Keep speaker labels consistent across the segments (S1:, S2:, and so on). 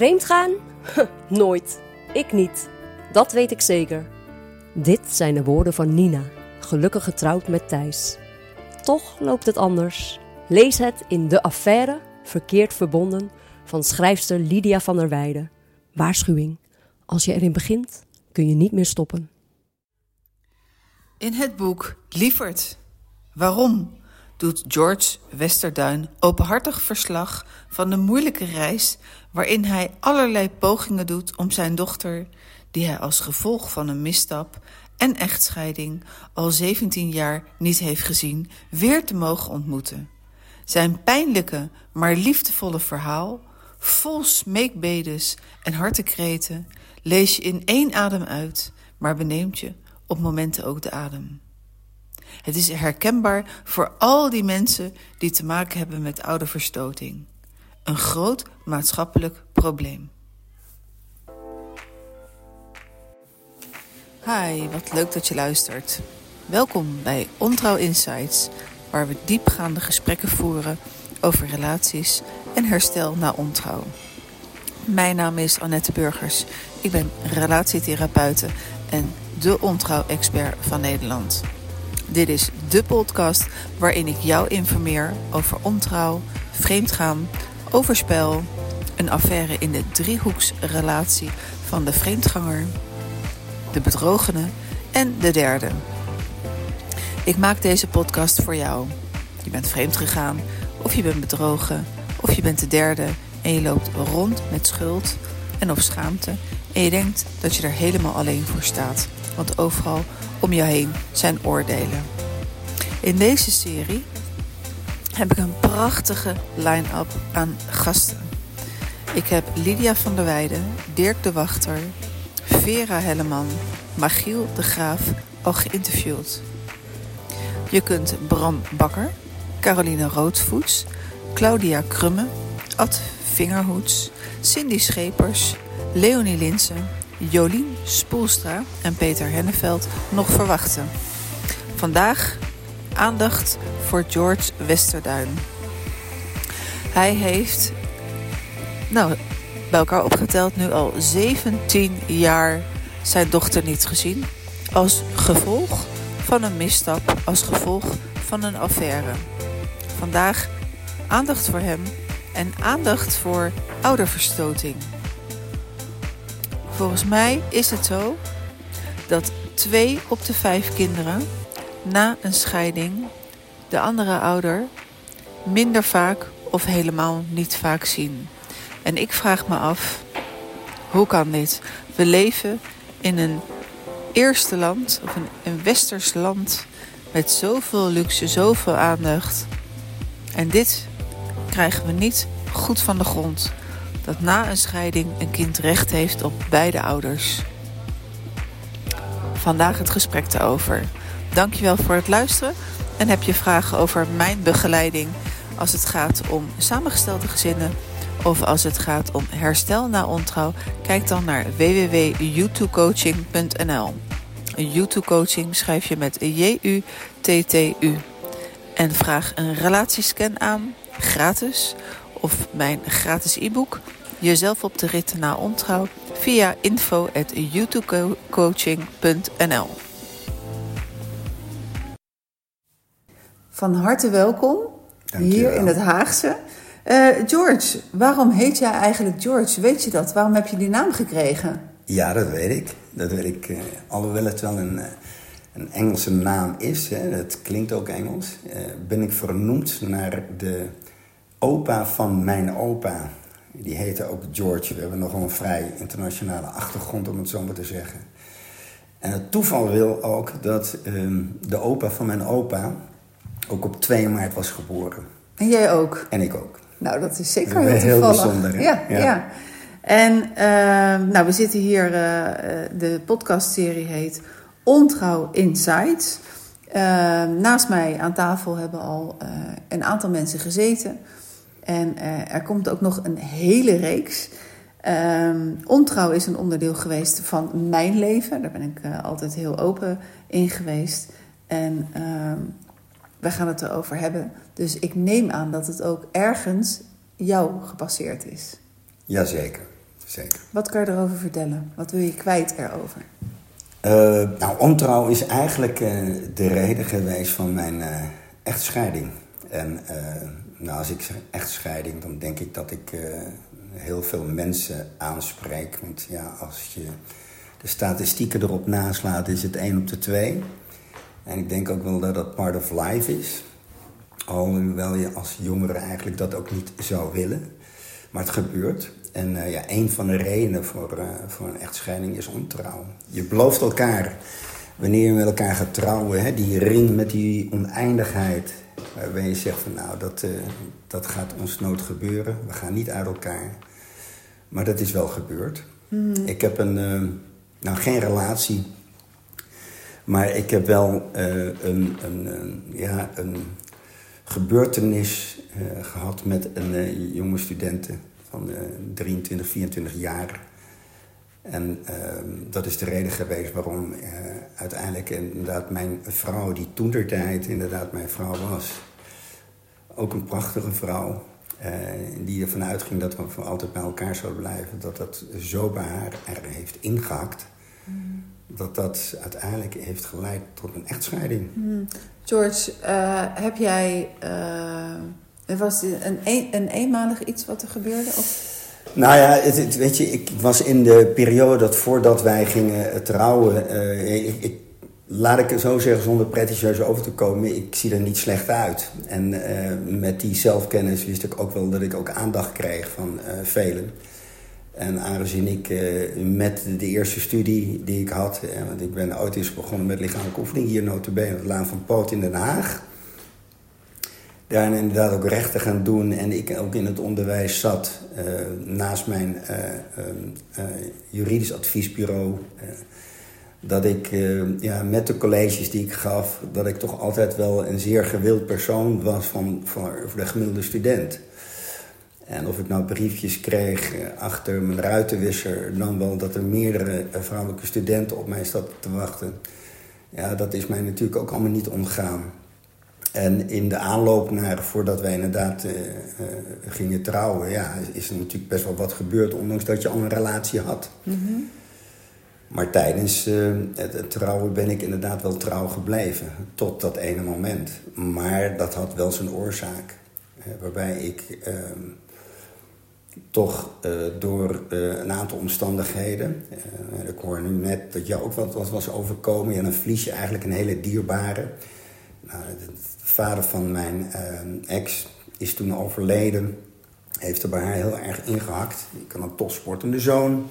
S1: Vreemd gaan? Nooit. Ik niet. Dat weet ik zeker. Dit zijn de woorden van Nina, gelukkig getrouwd met Thijs. Toch loopt het anders. Lees het in De Affaire, verkeerd verbonden, van schrijfster Lydia van der Weijden. Waarschuwing: als je erin begint, kun je niet meer stoppen.
S2: In het boek Lieverd, waarom doet George Westerduin openhartig verslag van de moeilijke reis waarin hij allerlei pogingen doet om zijn dochter, die hij als gevolg van een misstap en echtscheiding al 17 jaar niet heeft gezien, weer te mogen ontmoeten. Zijn pijnlijke, maar liefdevolle verhaal, vol smeekbedes en hartekreten, lees je in één adem uit, maar beneemt je op momenten ook de adem. Het is herkenbaar voor al die mensen die te maken hebben met ouderverstoting. Een groot maatschappelijk probleem. Hi, wat leuk dat je luistert. Welkom bij Ontrouw Insights, waar we diepgaande gesprekken voeren over relaties en herstel na ontrouw. Mijn naam is Annette Burgers. Ik ben relatietherapeute en de ontrouw-expert van Nederland. Dit is de podcast waarin ik jou informeer over ontrouw, vreemdgaan, overspel, een affaire in de driehoeksrelatie van de vreemdganger, de bedrogene en de derde. Ik maak deze podcast voor jou. Je bent vreemd gegaan, of je bent bedrogen, of je bent de derde en je loopt rond met schuld en of schaamte en je denkt dat je er helemaal alleen voor staat, want overal om je heen zijn oordelen. In deze serie heb ik een prachtige line-up aan gasten. Ik heb Lydia van der Weijden, Dirk de Wachter, Vera Helleman, Magiel de Graaf al geïnterviewd. Je kunt Bram Bakker, Caroline Roodvoets, Claudia Krumme, Ad Vingerhoets, Cindy Schepers, Leonie Linsen, Jolien Spoelstra en Peter Henneveld nog verwachten. Vandaag aandacht voor George Westerduin. Hij heeft, nou, bij elkaar opgeteld nu al 17 jaar zijn dochter niet gezien. Als gevolg van een misstap, als gevolg van een affaire. Vandaag aandacht voor hem en aandacht voor ouderverstoting. Volgens mij is het zo dat twee op de vijf kinderen na een scheiding de andere ouder minder vaak of helemaal niet vaak zien. En ik vraag me af, hoe kan dit? We leven in een eerste land, of een, een westers land, met zoveel luxe, zoveel aandacht. En dit krijgen we niet goed van de grond. Dat na een scheiding een kind recht heeft op beide ouders. Vandaag het gesprek erover. Dankjewel voor het luisteren. En heb je vragen over mijn begeleiding als het gaat om samengestelde gezinnen of als het gaat om herstel na ontrouw? Kijk dan naar www.youtubecoaching.nl. YouTube coaching schrijf je met J-U-T-T-U. En vraag een relatiescan aan, gratis, of mijn gratis e-book Jezelf op de rit na ontrouw via info.youtubecoaching.nl. Van harte welkom hier in het Haagse. Uh, George, waarom heet jij eigenlijk George? Weet je dat? Waarom heb je die naam gekregen?
S3: Ja, dat weet ik. Dat weet ik. Uh, alhoewel het wel een, uh, een Engelse naam is, hè, het klinkt ook Engels, ben ik vernoemd naar de opa van mijn opa. Die heette ook George. We hebben nogal een vrij internationale achtergrond, om het zo maar te zeggen. En het toeval wil ook dat ehm, de opa van mijn opa ook op 2 maart was geboren.
S2: En jij ook?
S3: En ik ook.
S2: Nou, dat is zeker heel, heel bijzonder. Ja, ja, ja. En uh, nou, we zitten hier, uh, de podcastserie heet Ontrouw Insights. Uh, naast mij aan tafel hebben al uh, een aantal mensen gezeten. En er komt ook nog een hele reeks. Um, ontrouw is een onderdeel geweest van mijn leven. Daar ben ik altijd heel open in geweest. En ehm, we gaan het erover hebben. Dus ik neem aan dat het ook ergens jou gepasseerd is.
S3: Jazeker. zeker.
S2: Wat kan je erover vertellen? Wat wil je kwijt erover?
S3: Uh, nou, ontrouw is eigenlijk uh, de reden geweest van mijn echtscheiding. En nou, als ik zeg echtscheiding, dan denk ik dat ik heel veel mensen aanspreek. Want ja, als je de statistieken erop naslaat, is het 1 op de 2. En ik denk ook wel dat dat part of life is. Alhoewel je als jongere eigenlijk dat ook niet zou willen. Maar het gebeurt. En uh, ja, een van de redenen voor, uh, voor een echtscheiding is ontrouw. Je belooft elkaar, wanneer je met elkaar gaat trouwen, hè, die ring met die oneindigheid. Waarbij je zegt van nou, dat, uh, dat gaat ons nooit gebeuren. We gaan niet uit elkaar. Maar dat is wel gebeurd. Mm. Ik heb een, nou geen relatie, maar ik heb wel een, een, een, ja, een gebeurtenis gehad met een jonge studenten van 23, 24 jaar. En uh, dat is de reden geweest waarom uh, uiteindelijk inderdaad mijn vrouw, die toen der tijd inderdaad mijn vrouw was, ook een prachtige vrouw, uh, die ervan uitging dat we voor altijd bij elkaar zouden blijven, dat dat zo bij haar er heeft ingehakt, mm. dat dat uiteindelijk heeft geleid tot een echtscheiding.
S2: Mm. George, heb jij was het een, een, een eenmalig iets wat er gebeurde? Of?
S3: Nou ja, het, weet je, ik was in de periode dat voordat wij gingen trouwen. Uh, ik, ik, laat ik het zo zeggen, zonder pretentieus over te komen, ik zie er niet slecht uit. En uh, met die zelfkennis wist ik ook wel dat ik ook aandacht kreeg van velen. En aangezien ik met de eerste studie die ik had, want ik ben ooit eens begonnen met lichamelijke oefening hier notabene, het Laan van Poot in Den Haag daar inderdaad ook rechten gaan doen en ik ook in het onderwijs zat, uh, naast mijn uh, uh, juridisch adviesbureau, dat ik ja, met de colleges die ik gaf, dat ik toch altijd wel een zeer gewild persoon was van, van, voor de gemiddelde student. En of ik nou briefjes kreeg achter mijn ruitenwisser, dan wel dat er meerdere vrouwelijke studenten op mij zaten te wachten. Ja, dat is mij natuurlijk ook allemaal niet ontgaan. En in de aanloop naar, voordat wij inderdaad uh, uh, gingen trouwen, ja, is er natuurlijk best wel wat gebeurd, ondanks dat je al een relatie had. Mm -hmm. Maar tijdens uh, het, het, trouwen ben ik inderdaad wel trouw gebleven, tot dat ene moment. Maar dat had wel zijn oorzaak, waarbij ik ehm, toch door een aantal omstandigheden, ik hoor nu net dat jou ook wat was overkomen, ja, dan verlies je eigenlijk een hele dierbare. Nou, vader van mijn uh, ex is toen overleden. Heeft er bij haar heel erg ingehakt. Ik kan een topsportende zoon.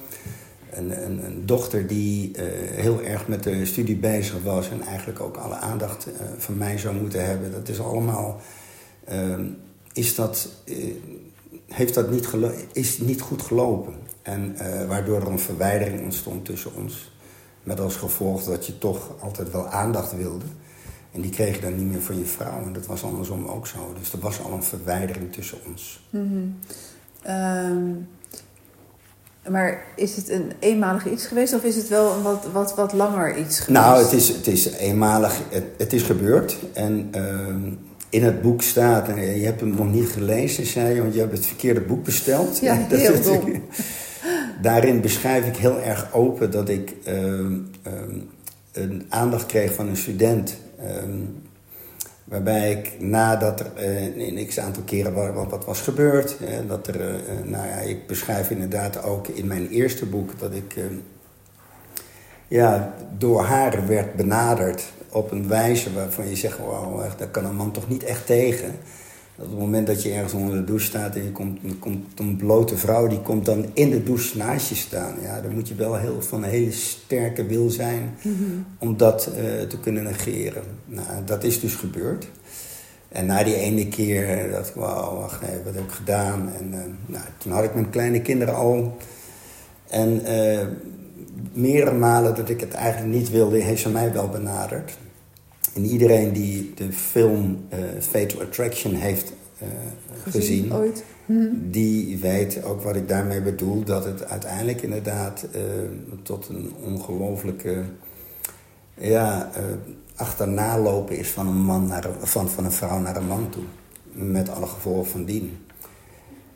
S3: Een, een, een dochter die uh, heel erg met de studie bezig was. En eigenlijk ook alle aandacht uh, van mij zou moeten hebben. Dat is allemaal... Ehm, is dat, heeft dat niet, is niet goed gelopen. En waardoor er een verwijdering ontstond tussen ons. Met als gevolg dat je toch altijd wel aandacht wilde. En die kreeg je dan niet meer van je vrouw. En dat was andersom ook zo. Dus er was al een verwijdering tussen ons.
S2: Mm -hmm. um, maar is het een eenmalig iets geweest of is het wel een wat, wat, wat langer iets geweest?
S3: Nou, het is, het is eenmalig. Het, het is gebeurd. En uh, in het boek staat, en je hebt hem nog niet gelezen, zei je, want je hebt het verkeerde boek besteld.
S2: Ja, heel dom.
S3: Daarin beschrijf ik heel erg open dat ik uh, een aandacht kreeg van een student Um, waarbij ik nadat er uh, een x aantal keren wat, wat was gebeurd, dat er, uh, nou ja, ik beschrijf inderdaad ook in mijn eerste boek dat ik uh, ja, door haar werd benaderd op een wijze waarvan je zegt, wauw, daar kan een man toch niet echt tegen op het moment dat je ergens onder de douche staat en je komt, komt een blote vrouw, die komt dan in de douche naast je staan. Ja, dan moet je wel heel, van een hele sterke wil zijn mm-hmm. om dat uh, te kunnen negeren. Nou, dat is dus gebeurd. En na die ene keer dacht ik, wauw, wacht even, wat heb ik gedaan? En uh, nou, toen had ik mijn kleine kinderen al. En uh, meerdere malen dat ik het eigenlijk niet wilde, heeft ze mij wel benaderd. En iedereen die de film uh, Fatal Attraction heeft uh, gezien, gezien
S2: ooit.
S3: Hm. die weet ook wat ik daarmee bedoel. Dat het uiteindelijk inderdaad uh, tot een ongelooflijke ja, achterna lopen is van een, man naar van, van een vrouw naar een man toe. Met alle gevolgen van dien.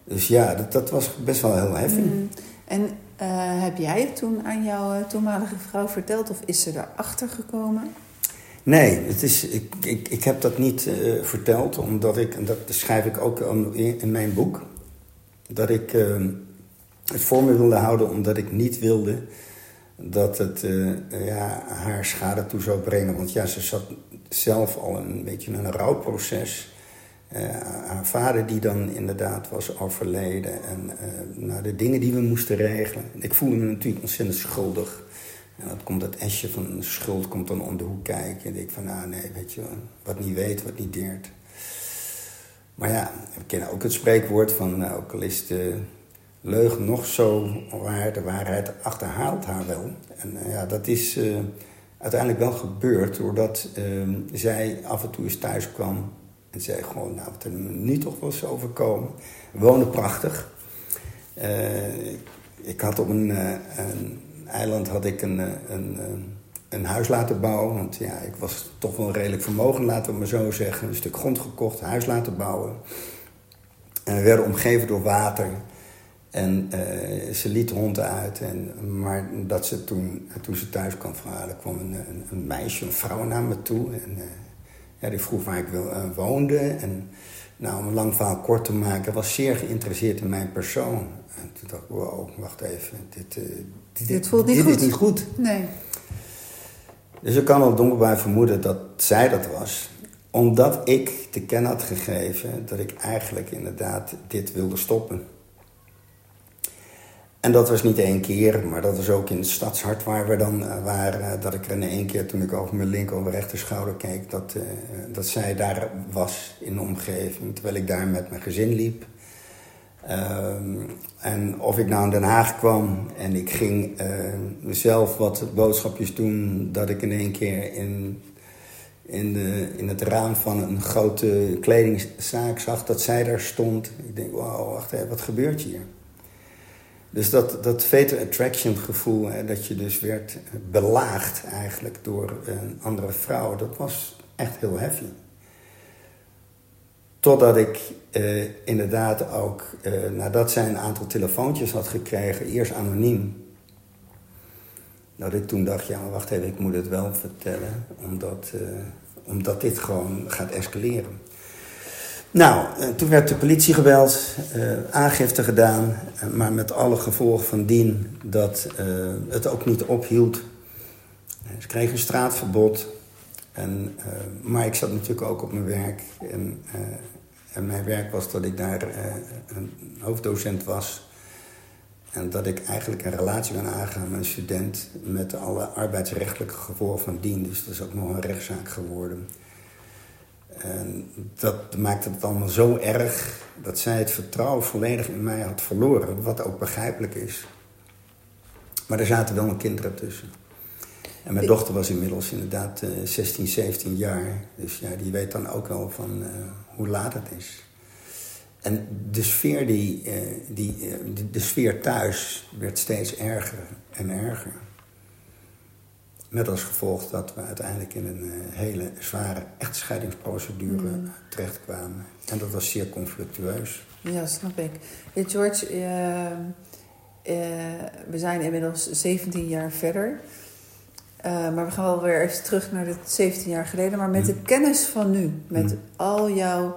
S3: Dus ja, dat, dat was best wel heel heftig. Hm.
S2: En eh, heb jij het toen aan jouw eh, toenmalige vrouw verteld of is ze erachter gekomen?
S3: Nee, het is, ik, ik, ik heb dat niet uh, verteld, omdat ik, en dat schrijf ik ook in, in mijn boek, dat ik uh, het voor me wilde houden omdat ik niet wilde dat het uh, ja, haar schade toe zou brengen. Want ja, ze zat zelf al een beetje in een rouwproces. haar vader die dan inderdaad was overleden. En nou, de dingen die we moesten regelen. Ik voelde me natuurlijk ontzettend schuldig. En dan komt dat esje van schuld komt dan om de hoek kijken. En ik van, nou nee, weet je wat niet weet, wat niet deert. Maar ja, we kennen ook het spreekwoord van, nou, ook al is de leugen nog zo waar, de waarheid achterhaalt haar wel. En uh, ja, dat is uh, uiteindelijk wel gebeurd, doordat uh, zij af en toe eens thuis kwam en zei gewoon, nou, wat er nu toch wel overkomen. Wonen prachtig. ik had op een, een eiland had ik een, een, een, huis laten bouwen. Want ja, ik was toch wel redelijk vermogen, laten we maar zo zeggen. Een stuk grond gekocht, huis laten bouwen. En we werden omgeven door water. En uh, ze liet de hond uit. En, maar dat ze toen, toen ze thuis kwam, er kwam een, een, een, meisje, een vrouw naar me toe. En ja, die vroeg waar ik wil, woonde. En nou, om een lang verhaal kort te maken, was zeer geïnteresseerd in mijn persoon. En toen dacht ik, wow, wacht even, dit,
S2: dit, dit voelt niet
S3: dit
S2: goed.
S3: is niet goed.
S2: Nee.
S3: Dus ik kan al donkerbij vermoeden dat zij dat was. Omdat ik te kennen had gegeven dat ik eigenlijk inderdaad dit wilde stoppen. En dat was niet één keer, maar dat was ook in het stadshart waar we dan uh, waren. Dat ik er in één keer, toen ik over mijn linker of rechter schouder keek, dat, uh, dat zij daar was in de omgeving. Terwijl ik daar met mijn gezin liep. Um, en of ik nou in Den Haag kwam en ik ging uh, zelf wat boodschapjes doen, dat ik in één keer in, in, de, in het raam van een grote kledingzaak zag dat zij daar stond. Ik denk, wauw, wacht even, wat gebeurt hier? Dus dat, dat fatal attraction gevoel, hè, dat je dus werd belaagd eigenlijk door een andere vrouw, dat was echt heel heavy. Totdat ik uh, inderdaad ook, uh, nadat zij een aantal telefoontjes had gekregen, eerst anoniem. Dat ik toen dacht, ja maar wacht even, ik moet het wel vertellen. Omdat, uh, omdat dit gewoon gaat escaleren. Nou, toen werd de politie gebeld, aangifte gedaan. maar met alle gevolgen van dien dat het ook niet ophield. Ze kregen een straatverbod. En, maar ik zat natuurlijk ook op mijn werk. En en mijn werk was dat ik daar uh, een hoofddocent was. En dat ik eigenlijk een relatie ben aangegaan met een student met alle arbeidsrechtelijke gevolgen van dien. Dus dat is ook nog een rechtszaak geworden. En dat maakte het allemaal zo erg dat zij het vertrouwen volledig in mij had verloren. Wat ook begrijpelijk is. Maar er zaten wel mijn kinderen tussen. En mijn dochter was inmiddels inderdaad uh, 16, 17 jaar. Dus ja, die weet dan ook wel van uh, hoe laat het is. En de sfeer, die, uh, die, de, de, sfeer thuis werd steeds erger en erger. Met als gevolg dat we uiteindelijk in een hele zware echtscheidingsprocedure mm. terechtkwamen. En dat was zeer conflictueus.
S2: Ja, snap ik. George, we zijn inmiddels 17 jaar verder. Uh, maar we gaan wel weer even terug naar dit 17 jaar geleden. Maar met de kennis van nu, met mm. al jouw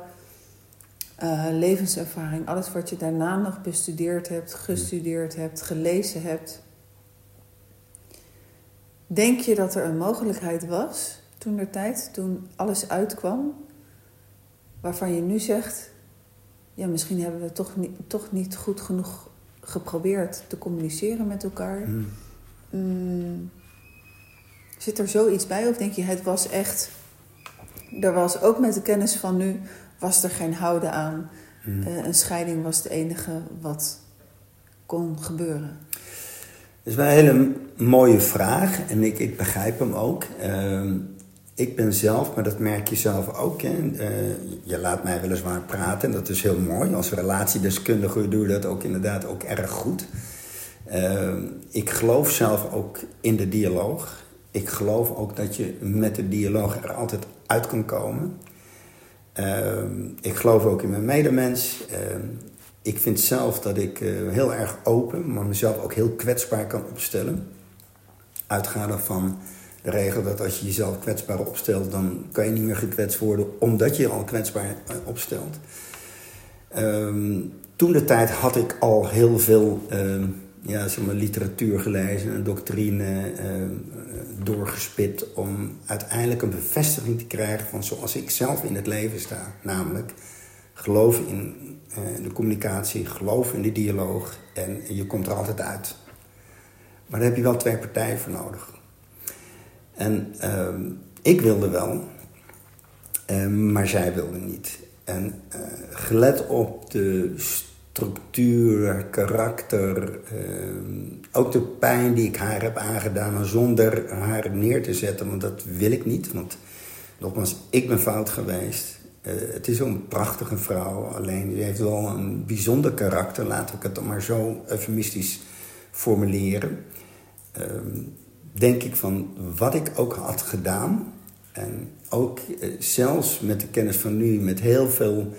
S2: uh, levenservaring, alles wat je daarna nog bestudeerd hebt, gestudeerd hebt, gelezen hebt. Denk je dat er een mogelijkheid was toen der tijd, toen alles uitkwam, waarvan je nu zegt: ja, misschien hebben we toch niet, toch niet goed genoeg geprobeerd te communiceren met elkaar? Mm. Mm, Zit er zoiets bij of denk je het was echt... Er was ook met de kennis van nu, was er geen houden aan. Hmm. Uh, een scheiding was het enige wat kon gebeuren.
S3: Dat is wel een hele mooie vraag en ik, ik begrijp hem ook. Uh, ik ben zelf, maar dat merk je zelf ook. Hè. Uh, je laat mij weliswaar praten en dat is heel mooi. Als relatiedeskundige doe je dat ook inderdaad ook erg goed. Uh, ik geloof zelf ook in de dialoog ik geloof ook dat je met de dialoog er altijd uit kan komen. Uh, ik geloof ook in mijn medemens. Uh, ik vind zelf dat ik eh, heel erg open, maar mezelf ook heel kwetsbaar kan opstellen. Uitgaande van de regel dat als je jezelf kwetsbaar opstelt, dan kan je niet meer gekwetst worden omdat je je al kwetsbaar eh, opstelt. Ehm, toen de tijd had ik al heel veel ehm, ja, zeg maar, literatuur gelezen en doctrine ehm, doorgespit om uiteindelijk een bevestiging te krijgen van zoals ik zelf in het leven sta. Namelijk geloof in uh, de communicatie, geloof in de dialoog en je komt er altijd uit. Maar daar heb je wel twee partijen voor nodig. En ehm, ik wilde wel, ehm, maar zij wilde niet. En uh, gelet op de structuur, karakter, ehm, ook de pijn die ik haar heb aangedaan zonder haar neer te zetten, want dat wil ik niet. Want nogmaals, ik ben fout geweest. Uh, het is een prachtige vrouw, alleen die heeft wel een bijzonder karakter, laat ik het dan maar zo eufemistisch formuleren. Uh, denk ik van wat ik ook had gedaan, en ook uh, zelfs met de kennis van nu, met heel veel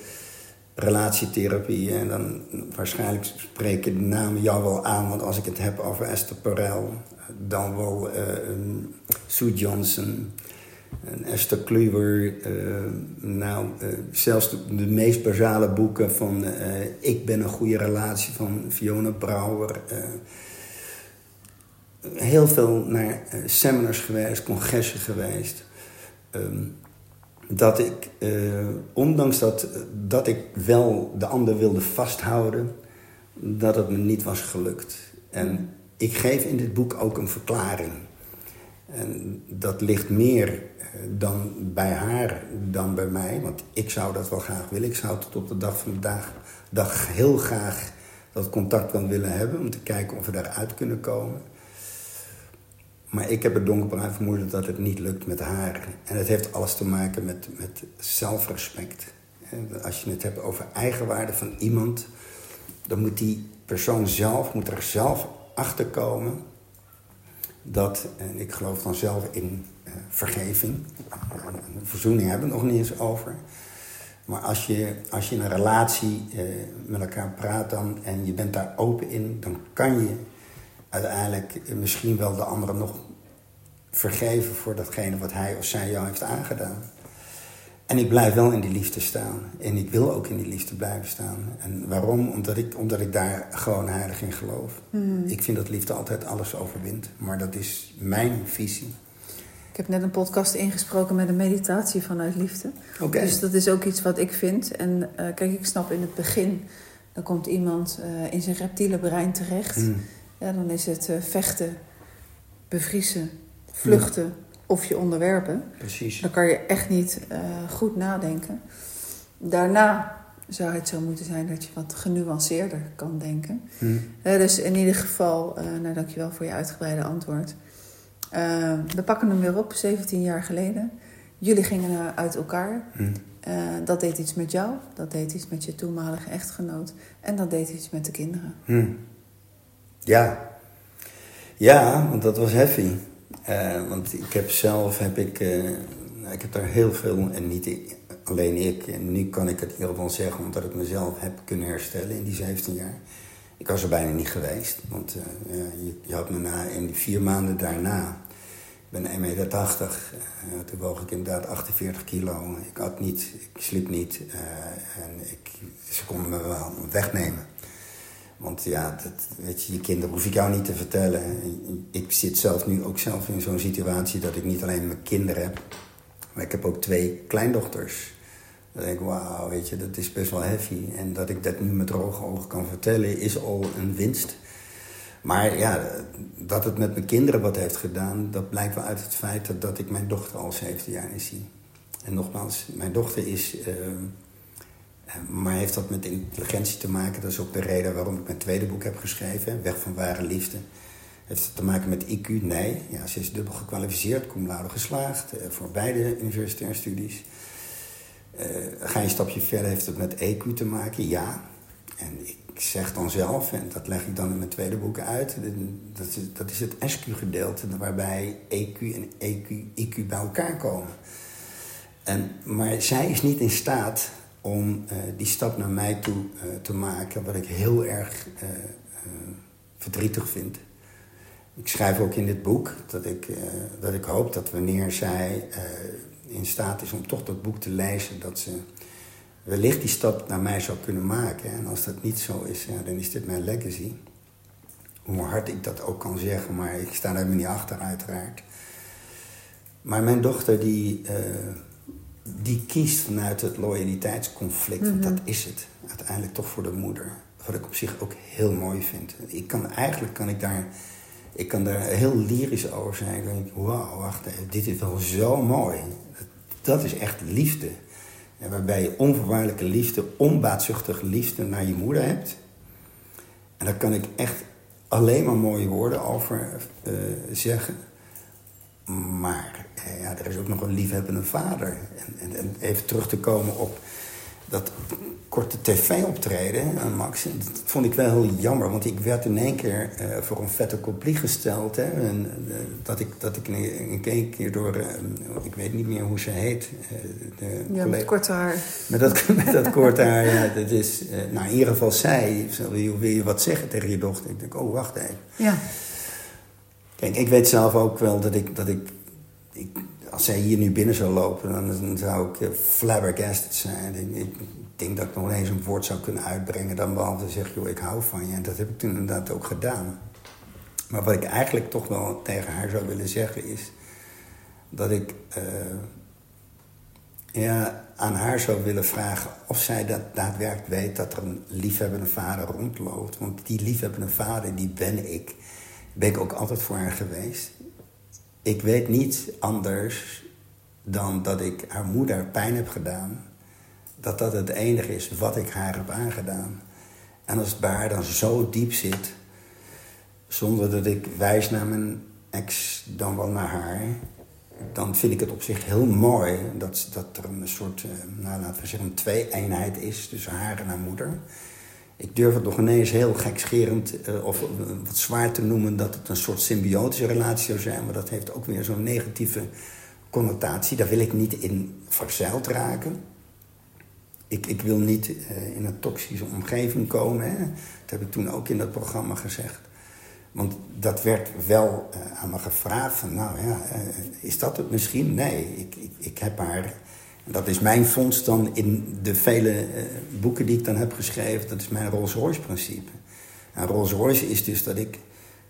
S3: relatietherapie, en dan waarschijnlijk spreken de namen jou wel aan, want als ik het heb over Esther Perel, dan wel Sue Johnson, en Esther Kluwer, uh, nou, uh, zelfs de, meest basale boeken van Ik ben een goede relatie van Fiona Brouwer. heel veel naar seminars geweest, congressen geweest. Um, dat ik, ondanks dat, dat ik wel de ander wilde vasthouden, dat het me niet was gelukt. En ik geef in dit boek ook een verklaring. En dat ligt meer dan bij haar dan bij mij. Want ik zou dat wel graag willen. Ik zou tot op de dag van de dag, heel graag dat contact wel willen hebben. Om te kijken of we daaruit kunnen komen. Maar ik heb het donkerbruin vermoeden dat het niet lukt met haar. En het heeft alles te maken met, met zelfrespect. Als je het hebt over eigenwaarde van iemand... dan moet die persoon zelf, moet er zelf achter komen... dat, en ik geloof dan zelf in uh, vergeving. verzoening hebben we nog niet eens over. Maar als je, als je in een relatie uh, met elkaar praat dan, en je bent daar open in, dan kan je uiteindelijk misschien wel de andere nog vergeven voor datgene wat hij of zij jou heeft aangedaan. En ik blijf wel in die liefde staan. En ik wil ook in die liefde blijven staan. En waarom? Omdat ik, omdat ik daar gewoon heilig in geloof. Mm. Ik vind dat liefde altijd alles overwint. Maar dat is mijn visie.
S2: Ik heb net een podcast ingesproken met een meditatie vanuit liefde.
S3: Okay.
S2: Dus dat is ook iets wat ik vind. En uh, kijk, ik snap in het begin, dan komt iemand uh, in zijn reptiele brein terecht. Mm. Ja, dan is het uh, vechten, bevriezen, vluchten of je onderwerpen.
S3: Precies.
S2: Dan kan je echt niet goed nadenken. Daarna zou het zo moeten zijn dat je wat genuanceerder kan denken. Mm. dus in ieder geval, nou dankjewel voor je uitgebreide antwoord. Uh, we pakken hem weer op, 17 jaar geleden. Jullie gingen uit elkaar. Mm. Uh, dat deed iets met jou, dat deed iets met je toenmalige echtgenoot. En dat deed iets met de kinderen.
S3: Mm. Ja. Ja, want dat was heavy. Uh, want ik heb zelf, heb ik, ik heb daar heel veel, en niet alleen ik. En nu kan ik het in ieder geval zeggen, omdat ik mezelf heb kunnen herstellen in die 17 jaar ik was er bijna niet geweest, want ja, je, je, had me na, in vier maanden daarna, ik ben 1,80 meter, toen woog ik inderdaad 48 kilo. Ik had niet, ik sliep niet en ik, ze konden me wel wegnemen. Want ja, weet je, je kinderen hoef ik jou niet te vertellen. Ik zit zelf nu ook zelf in zo'n situatie dat ik niet alleen mijn kinderen heb, maar ik heb ook twee kleindochters. Dan denk ik, wauw, weet je, dat is best wel heavy. En dat ik dat nu met droge ogen kan vertellen, is al een winst. Maar ja, dat het met mijn kinderen wat heeft gedaan, dat blijkt wel uit het feit dat, dat ik mijn dochter al 17 jaar niet zie. En nogmaals, mijn dochter is. Uh, maar heeft dat met intelligentie te maken? Dat is ook de reden waarom ik mijn tweede boek heb geschreven, Weg van Ware Liefde. Heeft het te maken met IQ? Nee. Ja, ze is dubbel gekwalificeerd, cum laude geslaagd uh, voor beide universitaire studies. Uh, ga je een stapje verder, heeft het met EQ te maken? Ja. En ik zeg dan zelf, en dat leg ik dan in mijn tweede boek uit, dat is, dat is het SQ-gedeelte waarbij EQ en EQ, IQ bij elkaar komen. En, maar zij is niet in staat om die stap naar mij toe te maken, wat ik heel erg verdrietig vind. Ik schrijf ook in dit boek dat ik, dat ik hoop dat wanneer zij in staat is om toch dat boek te lezen, dat ze wellicht die stap naar mij zou kunnen maken. En als dat niet zo is, ja, dan is dit mijn legacy. Hoe hard ik dat ook kan zeggen, maar ik sta daar niet achter uiteraard. Maar mijn dochter die, die kiest vanuit het loyaliteitsconflict, want dat mhm. is het uiteindelijk toch voor de moeder. Wat ik op zich ook heel mooi vind. Ik kan, eigenlijk kan ik daar, ik kan daar heel lyrisch over zijn. Denk ik, wauw, wacht even, dit is wel zo mooi. Dat is echt liefde. En waarbij je onvoorwaardelijke liefde, onbaatzuchtige liefde naar je moeder hebt. En daar kan ik echt alleen maar mooie woorden over uh, zeggen. Maar eh, ja, er is ook nog een liefhebbende vader. En, en, en even terug te komen op dat korte tv-optreden aan Max, dat vond ik wel heel jammer. Want ik werd in één keer uh, voor een vette kopie gesteld. Hè, en, uh, dat, ik, dat ik in één keer door, uh, ik weet niet meer hoe ze heet.
S2: de ja, met kort haar.
S3: Met dat, met dat kort haar, ja. Dat is, nou, in ieder geval zij. Wil je wat zeggen tegen je dochter? Ik denk, oh, wacht even.
S2: Ja.
S3: Kijk, ik weet zelf ook wel dat ik, dat ik, ik als zij hier nu binnen zou lopen, dan, zou ik flabbergasted zijn. Ik, denk dat ik nog eens een woord zou kunnen uitbrengen dan behalve te zeggen, joh, ik hou van je. En dat heb ik toen inderdaad ook gedaan. Maar wat ik eigenlijk toch wel tegen haar zou willen zeggen is dat ik uh, ja, aan haar zou willen vragen of zij dat daadwerkelijk weet dat er een liefhebbende vader rondloopt. Want die liefhebbende vader, die ben ik. Ben ik ook altijd voor haar geweest. Ik weet niet anders dan dat ik haar moeder pijn heb gedaan dat dat het enige is wat ik haar heb aangedaan. En als het bij haar dan zo diep zit, zonder dat ik wijs naar mijn ex, dan wel naar haar, dan vind ik het op zich heel mooi dat, dat er een soort, eh, nou, laten we zeggen, een twee-eenheid is tussen haar en haar moeder. Ik durf het nog ineens heel gekscherend uh, of wat zwaar te noemen dat het een soort symbiotische relatie zou zijn, maar dat heeft ook weer zo'n negatieve connotatie. Daar wil ik niet in verzeild raken ik, ik wil niet uh, in een toxische omgeving komen. Hè. Dat heb ik toen ook in dat programma gezegd. Want dat werd wel aan me gevraagd van, nou ja, is dat het misschien? Nee, ik, ik, ik heb haar... Dat is mijn vondst dan in de vele boeken die ik dan heb geschreven. Dat is mijn Rolls-Royce-principe. En Rolls-Royce is dus dat ik,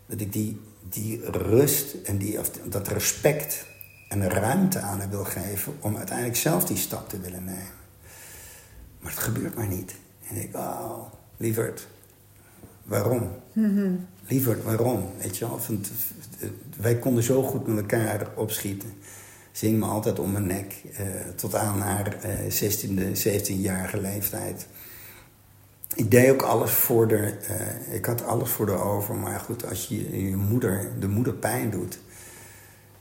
S3: dat ik die, die rust en die, of dat respect en ruimte aan haar wil geven... om uiteindelijk zelf die stap te willen nemen. Maar het gebeurt maar niet. En ik, oh, lieverd, waarom? Mm Lieverd, waarom? Weet je wel? wij konden zo goed met elkaar opschieten. Zing me altijd om mijn nek. Uh, tot aan haar uh, 16e, 17-jarige leeftijd. Ik deed ook alles voor de... Uh, ik had alles voor de over. Maar goed, als je je moeder, de moeder pijn doet...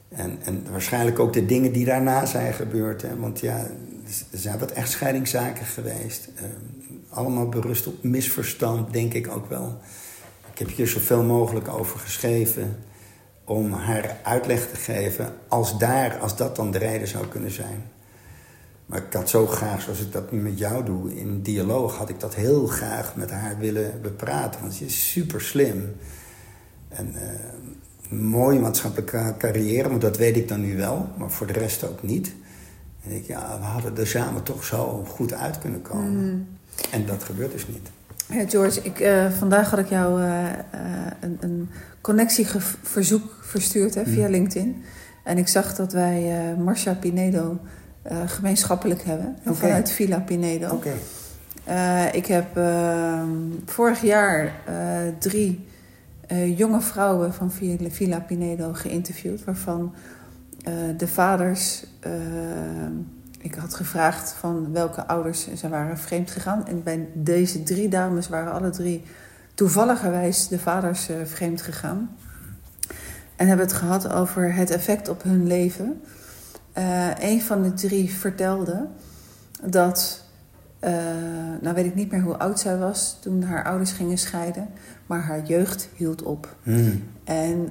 S3: En, en waarschijnlijk ook de dingen die daarna zijn gebeurd. Hè? Want ja, er zijn wat echtscheidingszaken geweest. Allemaal berust op misverstand, denk ik ook wel. Ik heb hier zoveel mogelijk over geschreven om haar uitleg te geven als, daar, als dat dan de reden zou kunnen zijn. Maar ik had zo graag, zoals ik dat nu met jou doe, in dialoog, had ik dat heel graag met haar willen bepraten. Want ze is super slim. En uh, mooie maatschappelijke carrière, maar dat weet ik dan nu wel, maar voor de rest ook niet. En ik, ja, we hadden er samen toch zo goed uit kunnen komen. Mm. En dat gebeurt dus niet.
S2: Ja, George, ik, uh, vandaag had ik jou uh, een, een connectieverzoek verstuurd hè, via mm. LinkedIn. En ik zag dat wij Marcia Pinedo gemeenschappelijk hebben. Okay. Vanuit Villa Pinedo.
S3: Okay.
S2: ik heb ehm, vorig jaar drie jonge vrouwen van Villa Pinedo geïnterviewd. Waarvan uh, de vaders, uh, ik had gevraagd van welke ouders ze waren vreemd gegaan. En bij deze drie dames waren alle drie toevalligerwijs de vaders uh, vreemd gegaan. En hebben het gehad over het effect op hun leven. een van de drie vertelde dat, nou weet ik niet meer hoe oud zij was toen haar ouders gingen scheiden, maar haar jeugd hield op.
S3: Hmm.
S2: En,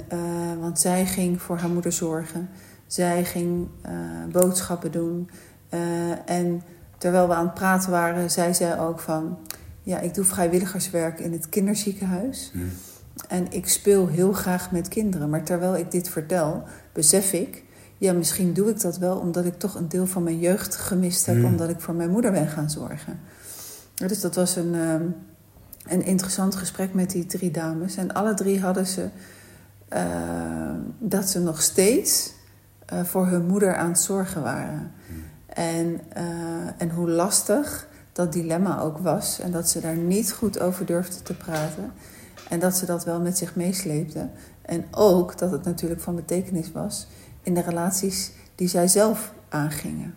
S2: want zij ging voor haar moeder zorgen. Zij ging uh, boodschappen doen. Uh, en terwijl we aan het praten waren, zei zij ook van... Ja, ik doe vrijwilligerswerk in het kinderziekenhuis.
S3: Hm.
S2: En ik speel heel graag met kinderen. Maar terwijl ik dit vertel, besef ik... Ja, misschien doe ik dat wel omdat ik toch een deel van mijn jeugd gemist heb...
S3: Mm.
S2: omdat ik voor mijn moeder ben gaan zorgen. Dus dat was een, ehm, een interessant gesprek met die drie dames. En alle drie hadden ze ehm, dat ze nog steeds eh, voor hun moeder aan het zorgen waren. En, eh, en hoe lastig dat dilemma ook was. En dat ze daar niet goed over durfden te praten. En dat ze dat wel met zich meesleepten. En ook dat het natuurlijk van betekenis was in de relaties die zij zelf aangingen.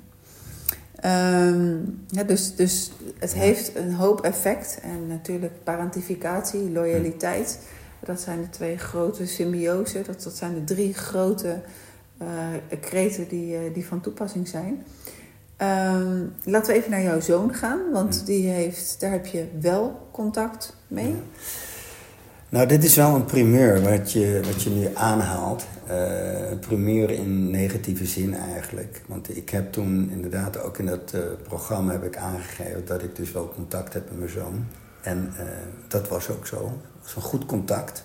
S2: Ehm, ja, dus, dus het heeft een hoop effect. En natuurlijk parentificatie, loyaliteit. Dat zijn de twee grote symbiosen. Dat, dat zijn de drie grote eh kreten die, eh, die van toepassing zijn. Ehm, laten we even naar jouw zoon gaan. Want
S3: Ja.
S2: die heeft, daar heb je wel contact mee.
S3: Nou, dit is wel een primeur wat je, wat je nu aanhaalt. Een primeur in negatieve zin eigenlijk. Want ik heb toen inderdaad ook in dat eh, programma heb ik aangegeven dat ik dus wel contact heb met mijn zoon. En eh, dat was ook zo. Het was een goed contact.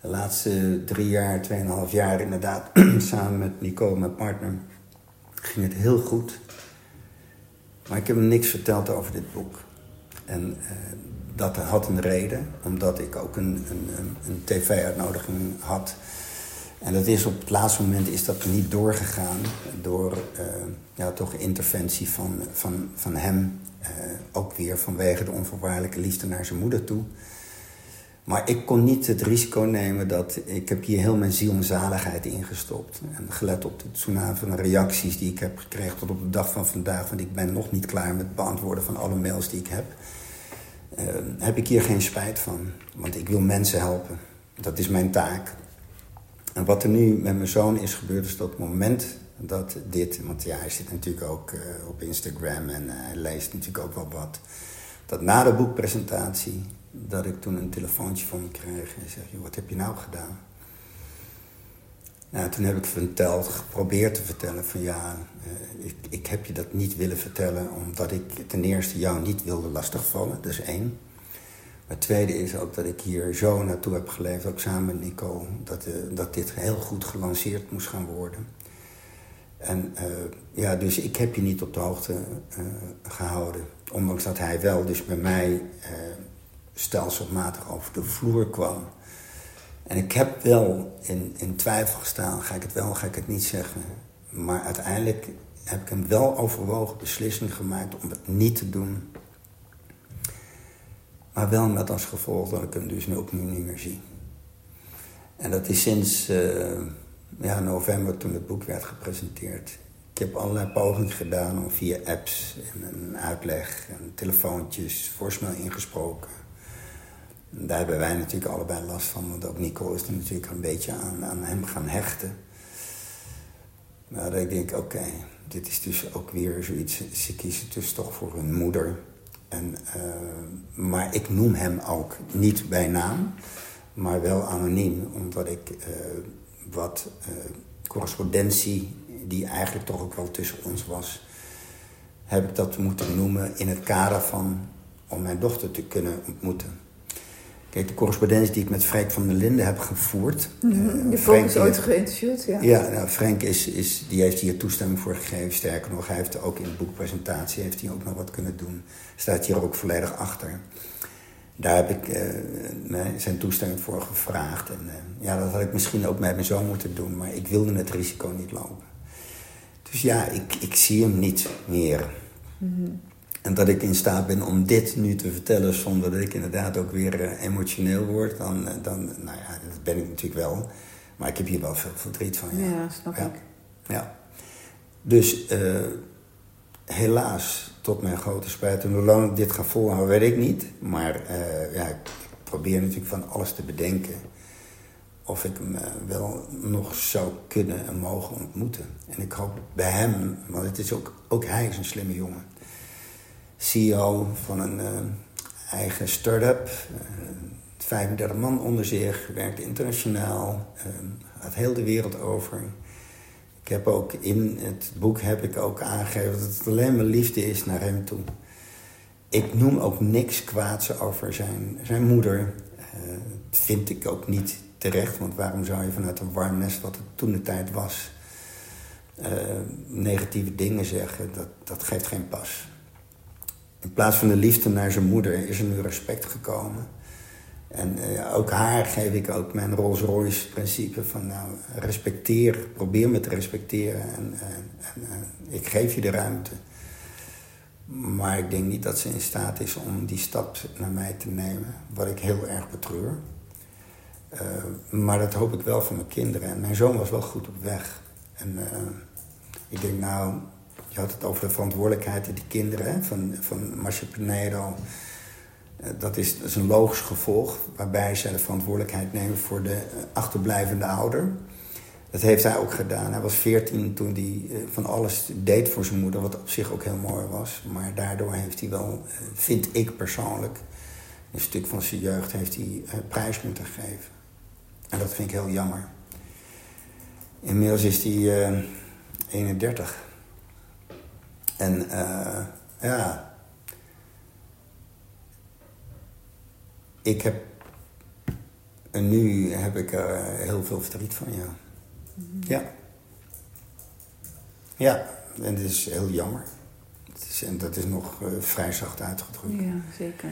S3: De laatste drie jaar, tweeënhalf jaar inderdaad, samen met Nico, mijn partner, ging het heel goed. Maar ik heb hem niks verteld over dit boek. En eh, dat had een reden, omdat ik ook een, een, een, tv-uitnodiging had. En dat is op het laatste moment is dat niet doorgegaan door eh, ja, toch interventie van, van, van hem. Eh, ook weer vanwege de onvoorwaardelijke liefde naar zijn moeder toe. Maar ik kon niet het risico nemen dat... Ik heb hier heel mijn ziel en zaligheid ingestopt. En gelet op de tsunami van reacties die ik heb gekregen tot op de dag van vandaag... want ik ben nog niet klaar met het beantwoorden van alle mails die ik heb... eh, heb ik hier geen spijt van. Want ik wil mensen helpen. Dat is mijn taak. En wat er nu met mijn zoon is gebeurd, is dat het moment dat dit... Want ja, hij zit natuurlijk ook eh, op Instagram en eh, hij leest natuurlijk ook wel wat. Dat na de boekpresentatie, dat ik toen een telefoontje van hem kreeg. En zeg, wat heb je nou gedaan? Nou, toen heb ik verteld, geprobeerd te vertellen van ja, eh, ik, ik heb je dat niet willen vertellen... omdat ik ten eerste jou niet wilde lastigvallen, dat is één. Maar het tweede is ook dat ik hier zo naartoe heb geleefd, ook samen met Nico... dat, eh, dat dit heel goed gelanceerd moest gaan worden. En eh, ja, dus ik heb je niet op de hoogte eh, gehouden. Ondanks dat hij wel dus bij mij stelselmatig over de vloer kwam. En ik heb wel in, in twijfel gestaan, ga ik het wel, ga ik het niet zeggen. Maar uiteindelijk heb ik een wel overwogen beslissing gemaakt om het niet te doen. Maar wel met als gevolg dat ik hem dus nu opnieuw niet meer zie. En dat is sinds eh, ja, november toen het boek werd gepresenteerd. Ik heb allerlei pogingen gedaan om via apps en een uitleg en telefoontjes voorsnel ingesproken. Daar hebben wij natuurlijk allebei last van, want ook Nico is er natuurlijk een beetje aan, aan hem gaan hechten. Maar dat ik denk, oké, dit is dus ook weer zoiets. Ze kiezen dus toch voor hun moeder. En, eh, maar ik noem hem ook niet bij naam, maar wel anoniem, omdat ik eh, wat eh, correspondentie, die eigenlijk toch ook wel tussen ons was, heb ik dat moeten noemen in het kader van om mijn dochter te kunnen ontmoeten. Kijk, de correspondentie die ik met Frank van der Linden heb gevoerd. eh,
S2: Je
S3: Frank
S2: is ooit geïnterviewd, ja.
S3: ja, nou, Frank is, is, die heeft hier toestemming voor gegeven. Sterker nog, hij heeft ook in de boekpresentatie heeft hij ook nog wat kunnen doen. Staat hier ook volledig achter. Daar heb ik eh, mij zijn toestemming voor gevraagd. En eh, ja, dat had ik misschien ook met mijn zoon moeten doen, maar ik wilde het risico niet lopen. Dus ja, ik, ik zie hem niet meer. En dat ik in staat ben om dit nu te vertellen zonder dat ik inderdaad ook weer eh, emotioneel word, dan, eh, dan, nou ja, dat ben ik natuurlijk wel. Maar ik heb hier wel veel verdriet van. Ja,
S2: Ja, snap
S3: Ja.
S2: ik.
S3: ja. Dus eh, helaas, tot mijn grote spijt, en hoe lang ik dit ga volhouden, weet ik niet. Maar ja, ik probeer natuurlijk van alles te bedenken. Of ik hem wel nog zou kunnen en mogen ontmoeten. En ik hoop bij hem, want het is ook, ook hij is een slimme jongen. CEO van een eh, eigen start-up. eh, 35 man onder zich, werkt internationaal, eh, gaat heel de wereld over. Ik heb ook in het boek heb ik ook aangegeven dat het alleen maar liefde is naar hem toe. Ik noem ook niks kwaads over zijn, zijn moeder. Uh, vind ik ook niet terecht, want waarom zou je vanuit een warm nest, wat het toen de tijd was, negatieve dingen zeggen? Dat, dat geeft geen pas. In plaats van de liefde naar zijn moeder is er nu respect gekomen. En uh, ook haar geef ik ook mijn Rolls Royce principe van nou, respecteer, probeer me te respecteren en, en, en ik geef je de ruimte. Maar ik denk niet dat ze in staat is om die stap naar mij te nemen, wat ik heel erg betreur. Uh, maar dat hoop ik wel voor mijn kinderen. En mijn zoon was wel goed op weg. En ik denk nou, je had het over de verantwoordelijkheid die kinderen van, van Marcia. Uh, dat, is, een logisch gevolg waarbij zij de verantwoordelijkheid nemen voor de achterblijvende ouder. Dat heeft hij ook gedaan. Hij was veertien toen hij eh, van alles deed voor zijn moeder, wat op zich ook heel mooi was. Maar daardoor heeft hij wel, eh, vind ik persoonlijk, een stuk van zijn jeugd heeft hij eh, prijs moeten geven. En dat vind ik heel jammer. Inmiddels is hij 31. En uh, ja, ik heb, en nu heb ik er heel veel verdriet van, ja. Ja. Ja, en dat is heel jammer. Het is, en dat is nog uh, vrij zacht uitgedrukt.
S2: Ja, zeker.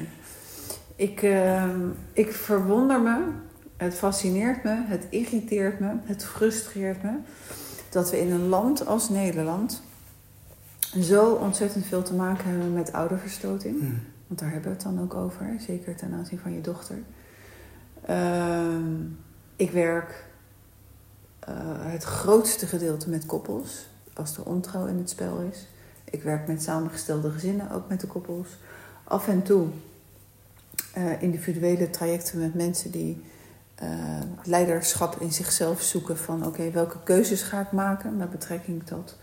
S2: Ik, uh, ik verwonder me, het fascineert me, het irriteert me, het frustreert me... dat we in een land als Nederland zo ontzettend veel te maken hebben met ouderverstoting. Hmm. Want daar hebben we het dan ook over, zeker ten aanzien van je dochter. Uh, ik werk uh, het grootste gedeelte met koppels, als er ontrouw in het spel is. Ik werk met samengestelde gezinnen, ook met de koppels. Af en toe uh, individuele trajecten met mensen die uh, leiderschap in zichzelf zoeken van oké, welke keuzes ga ik maken met betrekking tot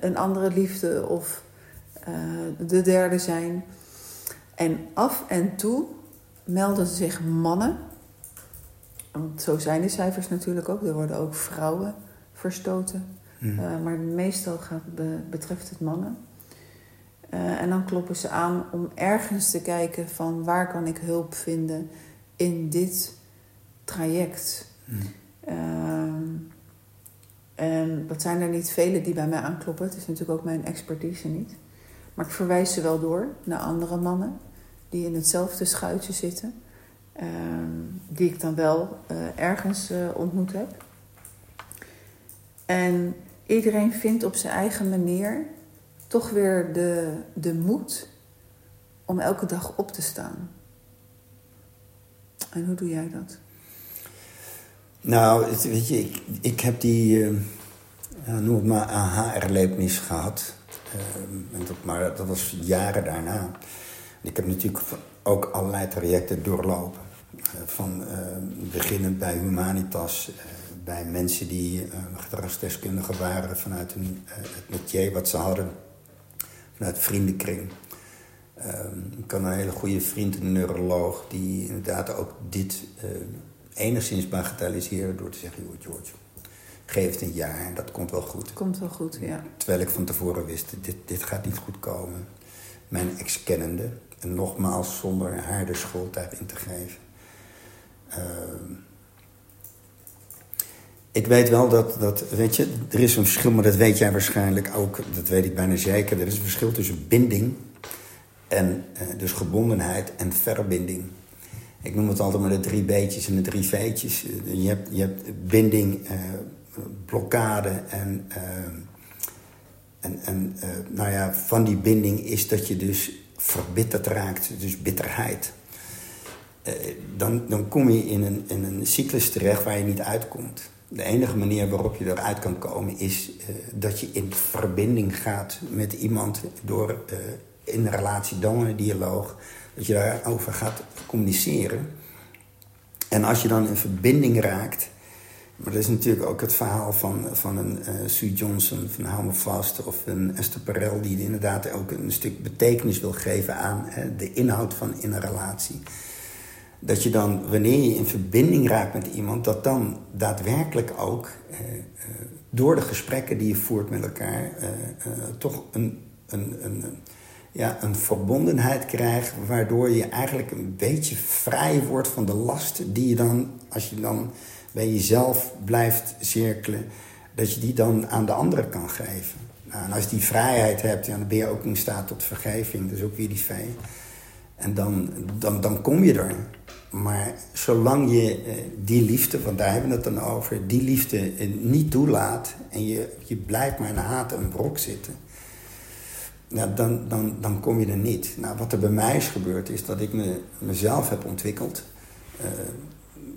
S2: een andere liefde of de derde zijn. En af en toe melden zich mannen want zo zijn de cijfers natuurlijk ook. Er worden ook vrouwen verstoten. Hmm. Uh, maar meestal gaat, be, betreft het mannen. En dan kloppen ze aan om ergens te kijken van waar kan ik hulp vinden in dit traject. Hmm. En dat zijn er niet vele die bij mij aankloppen. Het is natuurlijk ook mijn expertise niet. Maar ik verwijs ze wel door naar andere mannen die in hetzelfde schuitje zitten. Ehm, die ik dan wel uh, ergens uh, ontmoet heb. En iedereen vindt op zijn eigen manier toch weer de, de moed om elke dag op te staan. En hoe doe jij dat?
S3: Nou, weet je, ik, heb die, uh, noem het maar, aha-erlevenis gehad. Uh, dat, maar dat was jaren daarna. Ik heb natuurlijk ook allerlei trajecten doorlopen. Eh, van uh, beginnend bij Humanitas, uh, bij mensen die gedragsdeskundigen waren vanuit hun, het métier wat ze hadden, vanuit vriendenkring. Ik had een hele goede vriend, een neuroloog, die inderdaad ook dit enigszins bagatelliseerde door te zeggen: joh, George, geef het een jaar en dat komt wel goed.
S2: Komt wel goed, ja.
S3: Terwijl ik van tevoren wist: dit, dit gaat niet goed komen. Mijn ex-kennende, en nogmaals zonder haar de schuld daarin te geven. Ehm, ik weet wel dat, dat, weet je, er is een verschil, maar dat weet jij waarschijnlijk ook, dat weet ik bijna zeker. Er is een verschil tussen binding en uh, dus gebondenheid en verbinding. Ik noem het altijd maar de drie beetjes en de drie veetjes. Eh, je hebt, je hebt binding, uh, blokkade en, en, en nou ja, van die binding is dat je dus verbitterd raakt, dus bitterheid. Eh, dan, dan kom je in een, in een cyclus terecht waar je niet uitkomt. De enige manier waarop je eruit kan komen is uh, dat je in verbinding gaat met iemand door in een relatie, dan een dialoog, dat je daarover gaat communiceren. En als je dan in verbinding raakt, maar dat is natuurlijk ook het verhaal van, van een uh, Sue Johnson, van Hou Me of een Esther Perel, die inderdaad ook een stuk betekenis wil geven aan de inhoud van in een relatie dat je dan, wanneer je in verbinding raakt met iemand, dat dan daadwerkelijk ook eh, eh, door de gesprekken die je voert met elkaar, eh, toch een, een, een, ja, een verbondenheid krijgt, waardoor je eigenlijk een beetje vrij wordt van de lasten die je dan, als je dan bij jezelf blijft cirkelen, dat je die dan aan de anderen kan geven. Nou, en als je die vrijheid hebt, dan ben je ook in staat tot vergeving. Dus ook weer die vijf. En dan, dan, dan kom je er. Maar zolang je eh, die liefde, want daar hebben we het dan over, die liefde eh, niet toelaat en je, je blijft maar in haat en brok zitten, nou, dan, dan, dan kom je er niet. Nou, wat er bij mij is gebeurd, is dat ik me, mezelf heb ontwikkeld.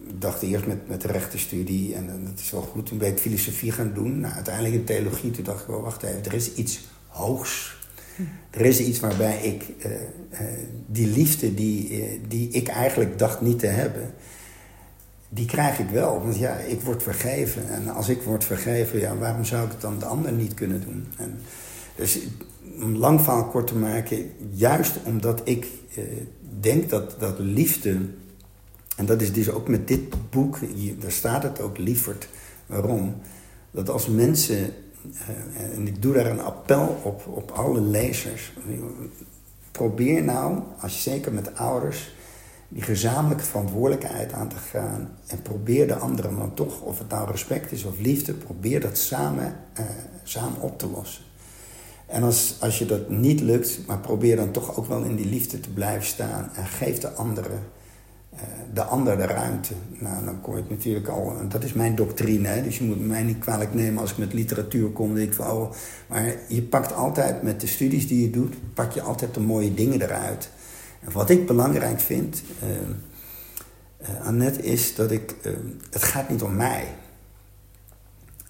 S3: Ik dacht eerst met, met de rechtenstudie en, en dat is wel goed. Toen ben ik filosofie gaan doen. Nou, uiteindelijk in theologie, toen dacht ik wel, wacht even, er is iets hoogs er is iets waarbij ik uh, uh, die liefde die, die ik eigenlijk dacht niet te hebben, die krijg ik wel. Want ja, ik word vergeven. En als ik word vergeven, ja, waarom zou ik het dan de ander niet kunnen doen? En dus om lang verhaal kort te maken, juist omdat ik denk dat, dat liefde, en dat is dus ook met dit boek, hier, daar staat het ook lieverd. Waarom? Dat als mensen eh, en ik doe daar een appel op, op alle lezers. Probeer nou, als je zeker met ouders, die gezamenlijke verantwoordelijkheid aan te gaan. En probeer de anderen dan toch, of het nou respect is of liefde, probeer dat samen, uh, samen op te lossen. En als, als je dat niet lukt, maar probeer dan toch ook wel in die liefde te blijven staan. En geef de anderen eh, de ander de ruimte. Nou, dan kom ik natuurlijk al... Dat is mijn doctrine, hè? dus je moet mij niet kwalijk nemen als ik met literatuur kom. Denk ik van, oh, maar je pakt altijd met de studies die je doet... pak je altijd de mooie dingen eruit. En wat ik belangrijk vind, uh, Annette, is dat ik... het gaat niet om mij.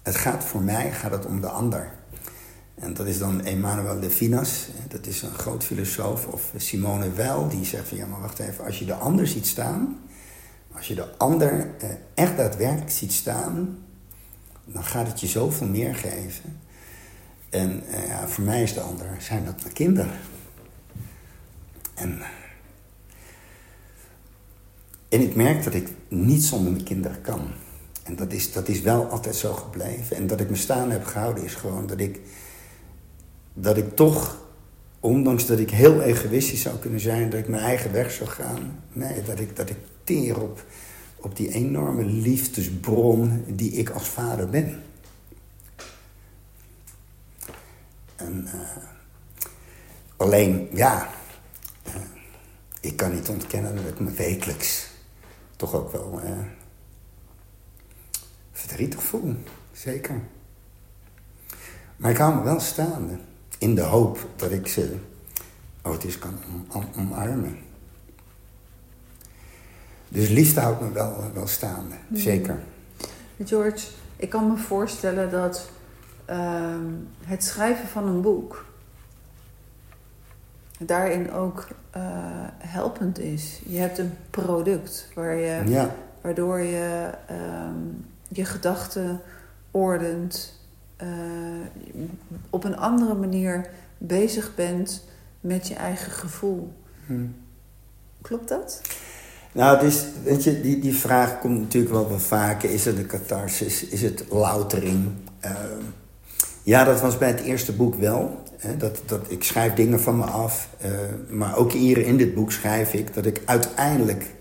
S3: Het gaat voor mij gaat het om de ander. En dat is dan Emmanuel Levinas, dat is een groot filosoof, of Simone Weil, die zegt van ja, maar wacht even, als je de ander ziet staan, als je de ander eh, echt daadwerkelijk ziet staan, dan gaat het je zoveel meer geven. En eh, ja, voor mij is de ander, zijn dat mijn kinderen. En, en ik merk dat ik niet zonder mijn kinderen kan. En dat is, dat is wel altijd zo gebleven. En dat ik me staan heb gehouden is gewoon dat ik dat ik toch, ondanks dat ik heel egoïstisch zou kunnen zijn, dat ik mijn eigen weg zou gaan. Nee, dat ik, dat ik teer op, op die enorme liefdesbron die ik als vader ben. En, uh, alleen, ja, uh, ik kan niet ontkennen dat ik me wekelijks toch ook wel uh, verdrietig voel. Zeker. Maar ik hou me wel staande. In de hoop dat ik ze ooit eens kan omarmen. Dus liefde houdt me wel, wel staande, mhm. zeker.
S2: George, ik kan me voorstellen dat ehm, het schrijven van een boek daarin ook uh, helpend is. Je hebt een product waar je, waardoor je um, je gedachten ordent, uh, op een andere manier bezig bent met je eigen gevoel. Hmm. Klopt dat?
S3: Nou, dus, weet je, die, die vraag komt natuurlijk wel wel vaker. Is het een catharsis? Is het loutering? Uh, ja, dat was bij het eerste boek wel. Hè, dat, dat, ik schrijf dingen van me af. Uh, maar ook hier in dit boek schrijf ik dat ik uiteindelijk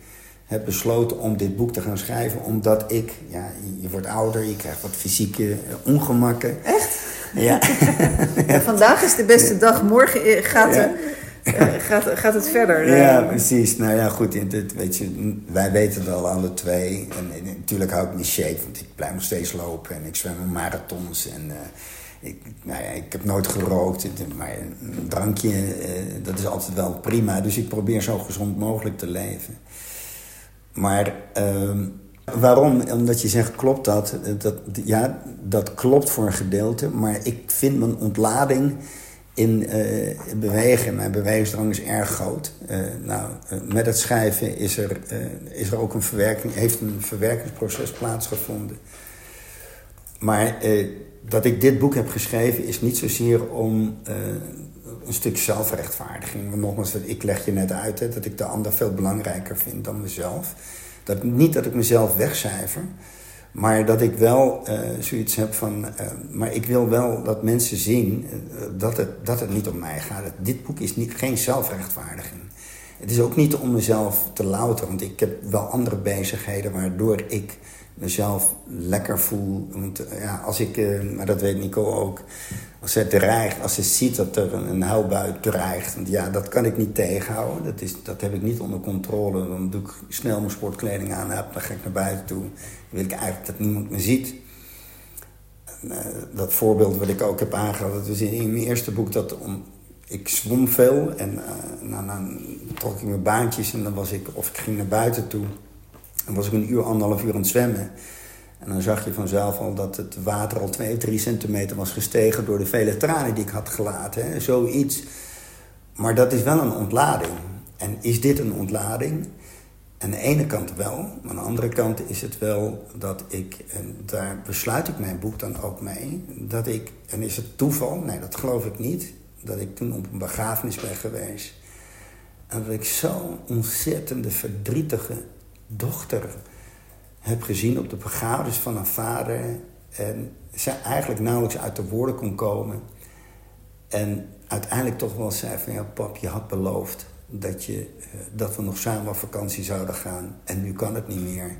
S3: heb besloten om dit boek te gaan schrijven. Omdat ik, ja, je wordt ouder, je krijgt wat fysieke eh, ongemakken.
S2: Echt? Ja. Vandaag is de beste dag, morgen eh, gaat, ja. uh, gaat, gaat het verder.
S3: Ja, precies. Nou ja, goed, dit, weet je, wij weten het al alle twee. En, en, natuurlijk hou ik niet shape, want ik blijf nog steeds lopen en ik zwem marathons. En, uh, ik, nou ja, ik heb nooit gerookt, maar een drankje, dat is altijd wel prima. Dus ik probeer zo gezond mogelijk te leven. Maar uh, waarom? Omdat je zegt, klopt dat? dat? Ja, dat klopt voor een gedeelte. Maar ik vind mijn ontlading in uh, bewegen, mijn bewegingsdrang is erg groot. Uh, nou, uh, met het schrijven is er, is er ook een verwerking, heeft een verwerkingsproces plaatsgevonden. Maar dat ik dit boek heb geschreven is niet zozeer om een stuk zelfrechtvaardiging. Nogmaals, ik leg je net uit hè, dat ik de ander veel belangrijker vind dan mezelf. Dat, niet dat ik mezelf wegcijfer, maar dat ik wel uh, zoiets heb van. Uh, maar ik wil wel dat mensen zien uh, dat, het, dat het niet om mij gaat. Dit boek is niet, geen zelfrechtvaardiging. Het is ook niet om mezelf te louteren, want ik heb wel andere bezigheden waardoor ik mezelf lekker voel. Want ja, als ik, maar dat weet Nico ook, als ze dreigt, als ze ziet dat er een, een huilbui dreigt, ja, dat kan ik niet tegenhouden. Dat, is, dat heb ik niet onder controle. Dan doe ik snel mijn sportkleding aan, heb, dan ga ik naar buiten toe. Dan wil ik eigenlijk dat niemand me ziet. En, uh, dat voorbeeld wat ik ook heb aangehaald, dat was in, in mijn eerste boek dat om, ik zwom veel en uh, nou, dan trok ik mijn baantjes en dan was ik, of ik ging naar buiten toe. Dan was ik een uur, anderhalf uur aan het zwemmen. En dan zag je vanzelf al dat het water al 2, 3 centimeter was gestegen door de vele tranen die ik had gelaten. Hè? Zoiets. Maar dat is wel een ontlading. En is dit een ontlading? Aan de ene kant wel, maar aan de andere kant is het wel dat ik, en daar besluit ik mijn boek dan ook mee, dat ik, en is het toeval? Nee, dat geloof ik niet, dat ik toen op een begrafenis ben geweest. En dat ik zo'n ontzettende verdrietige dochter heb gezien op de begrafenis van haar vader. En zij eigenlijk nauwelijks uit de woorden kon komen. En uiteindelijk toch wel zei van ja pap, je had beloofd dat, je, dat we nog samen op vakantie zouden gaan. En nu kan het niet meer.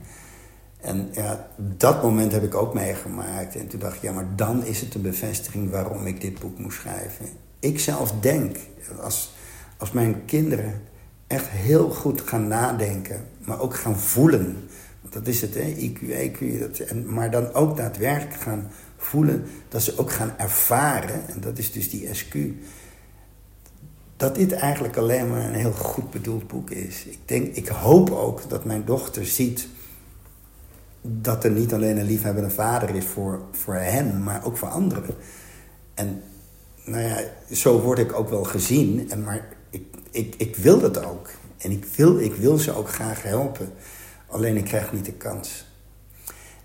S3: En ja, dat moment heb ik ook meegemaakt. En toen dacht ik, ja, maar dan is het een bevestiging waarom ik dit boek moest schrijven. Ik zelf denk, als, als mijn kinderen echt heel goed gaan nadenken, maar ook gaan voelen dat is het, hè? IQ. Dat, en, maar dan ook daadwerkelijk gaan voelen dat ze ook gaan ervaren. En dat is dus die SQ. Dat dit eigenlijk alleen maar een heel goed bedoeld boek is. Ik, denk, ik hoop ook dat mijn dochter ziet dat er niet alleen een liefhebbende vader is voor, voor hen, maar ook voor anderen. En nou ja, zo word ik ook wel gezien. En, maar ik, ik, ik wil dat ook. En ik wil, ik wil ze ook graag helpen. Alleen ik krijg niet de kans.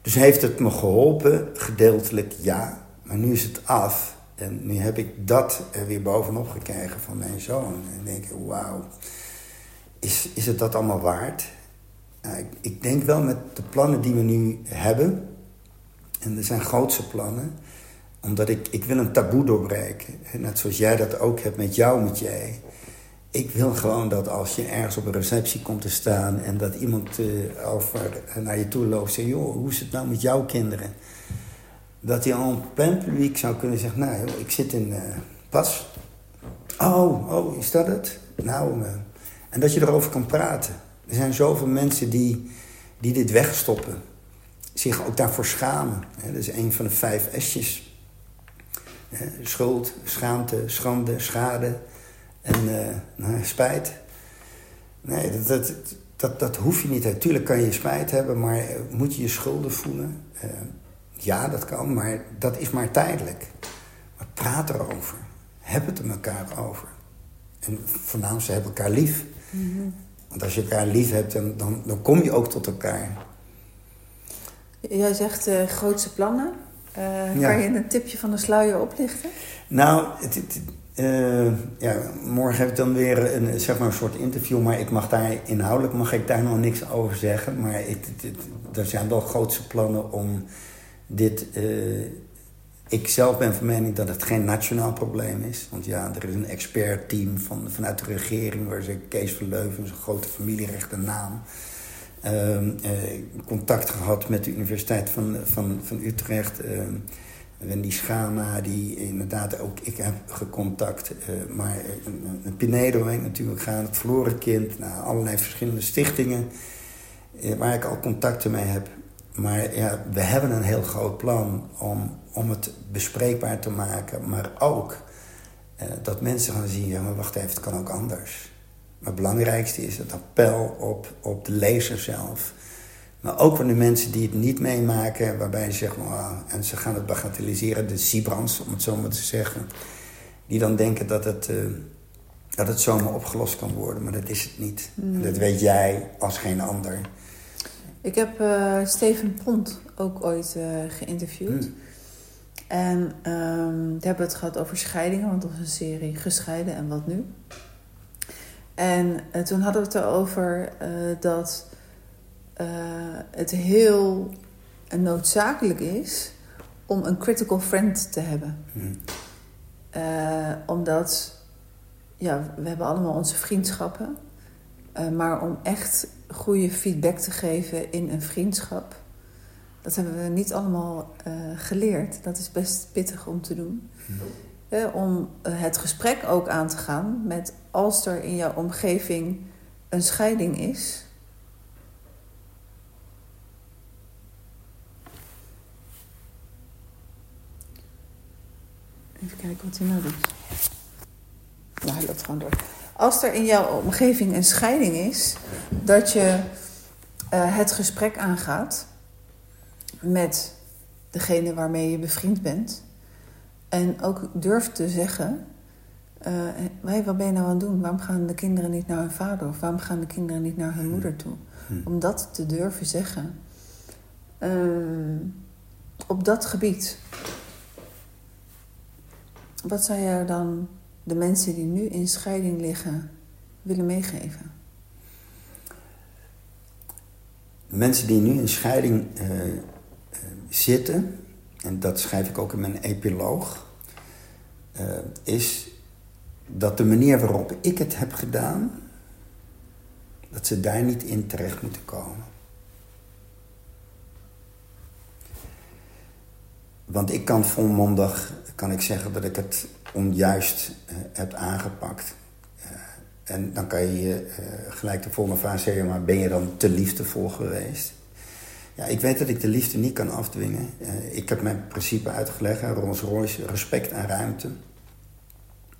S3: Dus heeft het me geholpen? Gedeeltelijk ja. Maar nu is het af. En nu heb ik dat er weer bovenop gekregen van mijn zoon. En denk ik, wauw, is, is het dat allemaal waard? Nou, ik, ik, denk wel met de plannen die we nu hebben. En er zijn grootse plannen. Omdat ik, ik wil een taboe doorbreken. Net zoals jij dat ook hebt met jou, met jij ik wil gewoon dat als je ergens op een receptie komt te staan en dat iemand uh, over, naar je toe loopt en zegt: Joh, hoe is het nou met jouw kinderen? Dat hij al een plein publiek zou kunnen zeggen: Nou, joh, ik zit in uh, Pas. Oh, oh, is dat het? Nou, uh, en dat je erover kan praten. Er zijn zoveel mensen die, die dit wegstoppen, zich ook daarvoor schamen. dat is een van de vijf S'jes. Schuld, schaamte, schande, schade en uh, nou, spijt. Nee, dat, dat, dat, dat hoef je niet. Natuurlijk kan je spijt hebben, maar eh, moet je je schulden voelen? Uh, ja, dat kan, maar dat is maar tijdelijk. Maar praat erover. Heb het er elkaar over. En voornamelijk, ze hebben elkaar lief. Mm -hmm. Want als je elkaar lief hebt, dan, dan, dan kom je ook tot elkaar.
S2: Jij zegt uh, grootste plannen. Uh, ja. Kan je een tipje van de sluier oplichten?
S3: Nou, het, het, uh, ja, morgen heb ik dan weer een, zeg maar een soort interview, maar ik mag daar inhoudelijk mag ik daar nog niks over zeggen. Maar er zijn wel grootste plannen om dit. Uh, ik zelf ben van mening dat het geen nationaal probleem is. Want ja, er is een expertteam van, vanuit de regering, waar ze Kees van Leuven, een grote familierechte naam. Uh, contact gehad met de Universiteit van, van, van Utrecht. Wendy Schama, die inderdaad ook ik heb gecontact. Uh, maar een Pinedo ben ik natuurlijk gaan, het Verloren Kind, nou, allerlei verschillende stichtingen uh, waar ik al contacten mee heb. Maar ja, we hebben een heel groot plan om, om het bespreekbaar te maken, maar ook uh, dat mensen gaan zien, ja maar wacht even, het kan ook anders. Maar het belangrijkste is het appel op, op de lezer zelf maar ook van de mensen die het niet meemaken, waarbij ze zeggen, oh, en ze gaan het bagatelliseren, de Sibrands, om het zo maar te zeggen. Die dan denken dat het, uh, dat het zomaar opgelost kan worden, maar dat is het niet. Mm. Dat weet jij als geen ander.
S2: Ik heb uh, Steven Pont ook ooit uh, geïnterviewd. Mm. En um, we hebben het gehad over scheidingen, want dat was een serie gescheiden en wat nu. En toen hadden we het erover dat uh, het heel noodzakelijk is om een critical friend te hebben. Hmm. omdat ja, we hebben allemaal onze vriendschappen. maar om echt goede feedback te geven in een vriendschap dat hebben we niet allemaal uh, geleerd. Dat is best pittig om te doen. Hmm. om uh, het gesprek ook aan te gaan met als er in jouw omgeving een scheiding is. Even kijken wat hij nou doet. Nou, hij loopt gewoon door. Als er in jouw omgeving een scheiding is, dat je uh, het gesprek aangaat met degene waarmee je bevriend bent. En ook durft te zeggen: uh, wat ben je nou aan het doen? Waarom gaan de kinderen niet naar hun vader? Of waarom gaan de kinderen niet naar hun moeder toe? Hm. Om dat te durven zeggen. Uh, op dat gebied. Wat zou jij dan de mensen die nu in scheiding liggen willen meegeven?
S3: Mensen die nu in scheiding uh, zitten, en dat schrijf ik ook in mijn epiloog, uh, is dat de manier waarop ik het heb gedaan, dat ze daar niet in terecht moeten komen. Want ik kan volmondig kan ik zeggen dat ik het onjuist uh, heb aangepakt. Uh, en dan kan je je gelijk de volgende vraag zeggen, maar ben je dan te liefdevol geweest? Ja, ik weet dat ik de liefde niet kan afdwingen. Ik heb mijn principe uitgelegd, Rolls Royce, respect en ruimte.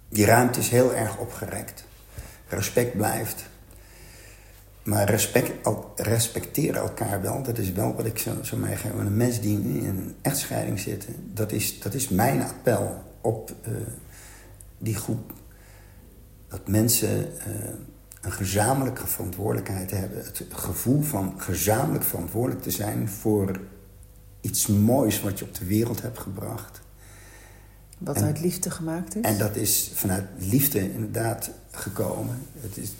S3: Die ruimte is heel erg opgerekt. Respect blijft. Maar respect, respecteren elkaar wel, dat is wel wat ik zo, zo meegeef. Een mens die in een echtscheiding zit, dat is, dat is mijn appel op uh, die groep. Dat mensen... Uh, een gezamenlijke verantwoordelijkheid hebben. Het gevoel van gezamenlijk verantwoordelijk te zijn voor iets moois wat je op de wereld hebt gebracht.
S2: Wat uit liefde gemaakt is?
S3: En dat is vanuit liefde inderdaad gekomen. Het, is,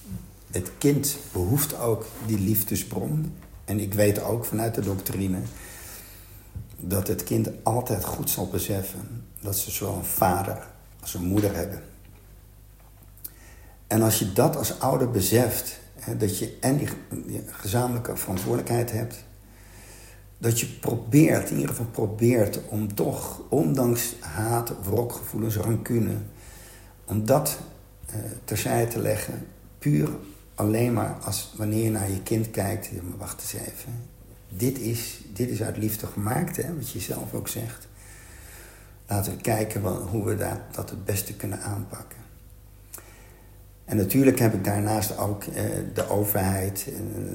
S3: het kind behoeft ook die liefdesbron. En ik weet ook vanuit de doctrine dat het kind altijd goed zal beseffen dat ze zowel een vader als een moeder hebben. En als je dat als ouder beseft, hè, dat je en die, gezamenlijke verantwoordelijkheid hebt, dat je probeert, in ieder geval probeert om toch, ondanks haat, wrokgevoelens, rancune, om dat eh, terzijde te leggen, puur alleen maar als wanneer je naar je kind kijkt, maar wacht eens even, dit is, dit is uit liefde gemaakt, hè, wat je zelf ook zegt. Laten we kijken hoe we dat, dat het beste kunnen aanpakken. En natuurlijk heb ik daarnaast ook eh, de overheid,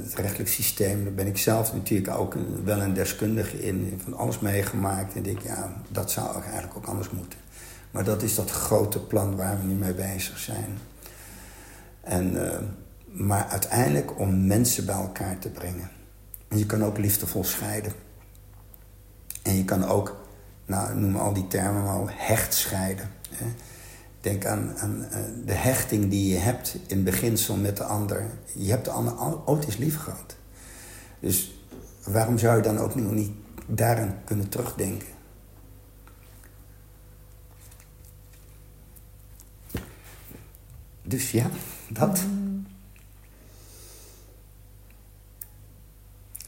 S3: het rechtelijk systeem. Daar ben ik zelf natuurlijk ook wel een deskundige in, van alles meegemaakt. En denk, ja, dat zou eigenlijk ook anders moeten. Maar dat is dat grote plan waar we nu mee bezig zijn. En, uh, maar uiteindelijk om mensen bij elkaar te brengen. En je kan ook liefdevol scheiden. En je kan ook, nou, noem al die termen maar, hecht scheiden. Denk aan, aan uh, de hechting die je hebt in beginsel met de ander. Je hebt de ander ooit eens lief gehad. Dus waarom zou je dan ook nu niet daaraan kunnen terugdenken? Dus ja, dat.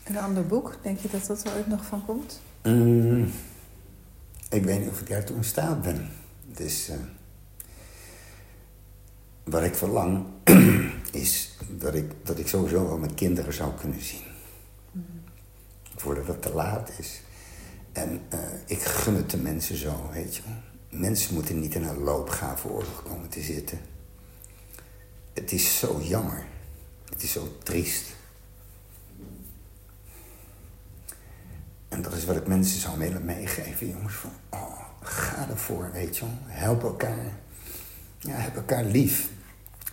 S2: Een ander boek, denk je dat dat er ooit nog van komt?
S3: Mm, ik weet niet of ik daartoe in staat ben. Dus... Uh, Wat ik verlang is dat ik, dat ik sowieso wel mijn kinderen zou kunnen zien. Mm. Voordat het te laat is. En uh, ik gun het de mensen zo, weet je Mensen moeten niet in een loopgave-oorlog komen te zitten. Het is zo jammer. Het is zo triest. En dat is wat ik mensen zou willen meegeven, jongens. Van, oh, ga ervoor, weet je wel. Help elkaar. Ja, heb elkaar lief.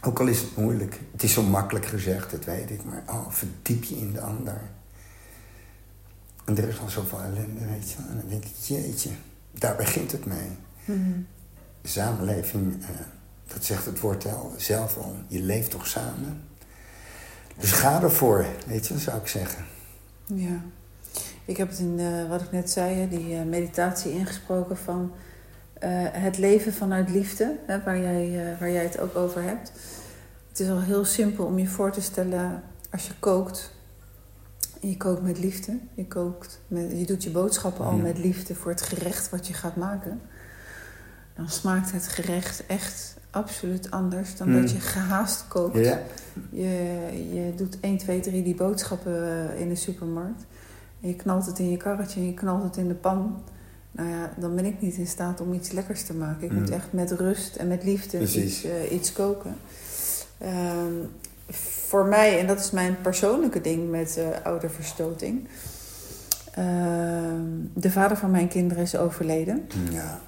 S3: Ook al is het moeilijk. Het is zo makkelijk gezegd, dat weet ik. Maar oh, verdiep je in de ander. En er is al zoveel ellende, weet je En dan denk ik, jeetje. daar begint het mee.
S2: Mhm.
S3: De samenleving, eh, dat zegt het woord al, zelf al, je leeft toch samen? Dus ga ervoor, weet je, zou ik zeggen.
S2: Ja. Ik heb het in, eh, wat ik net zei, die eh, meditatie ingesproken van eh, het leven vanuit liefde, hè, waar, jij, waar jij het ook over hebt. Het is al heel simpel om je voor te stellen als je kookt. En je kookt met liefde. Je, kookt met, je doet je boodschappen al
S3: Ja.
S2: met liefde voor het gerecht wat je gaat maken. Dan smaakt het gerecht echt absoluut anders dan
S3: Mm.
S2: dat je gehaast kookt.
S3: Ja,
S2: Je, je doet 1, 2, 3 die boodschappen in de supermarkt. En je knalt het in je karretje en je knalt het in de pan. Nou ja, dan ben ik niet in staat om iets lekkers te maken. Ik moet
S3: Mm.
S2: echt met rust en met liefde iets, eh, iets koken. Ehm, voor mij, en dat is mijn persoonlijke ding met eh ouderverstoting. Ehm, de vader van mijn kinderen is overleden.
S3: ja.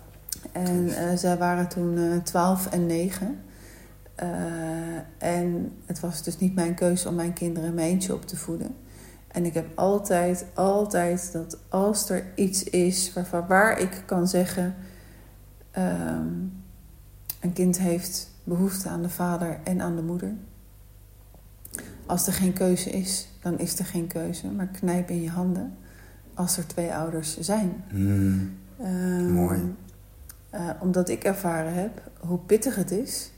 S2: En eh, zij waren toen eh 12 en 9. Eh, en het was dus niet mijn keuze om mijn kinderen in mijn eentje op te voeden. En ik heb altijd, altijd dat als er iets is waarvan, waar ik kan zeggen... ehm, een kind heeft behoefte aan de vader en aan de moeder. Als er geen keuze is, dan is er geen keuze. Maar knijp in je handen als er twee ouders zijn.
S3: Mm,
S2: Ehm,
S3: Mooi.
S2: eh, omdat ik ervaren heb hoe pittig het is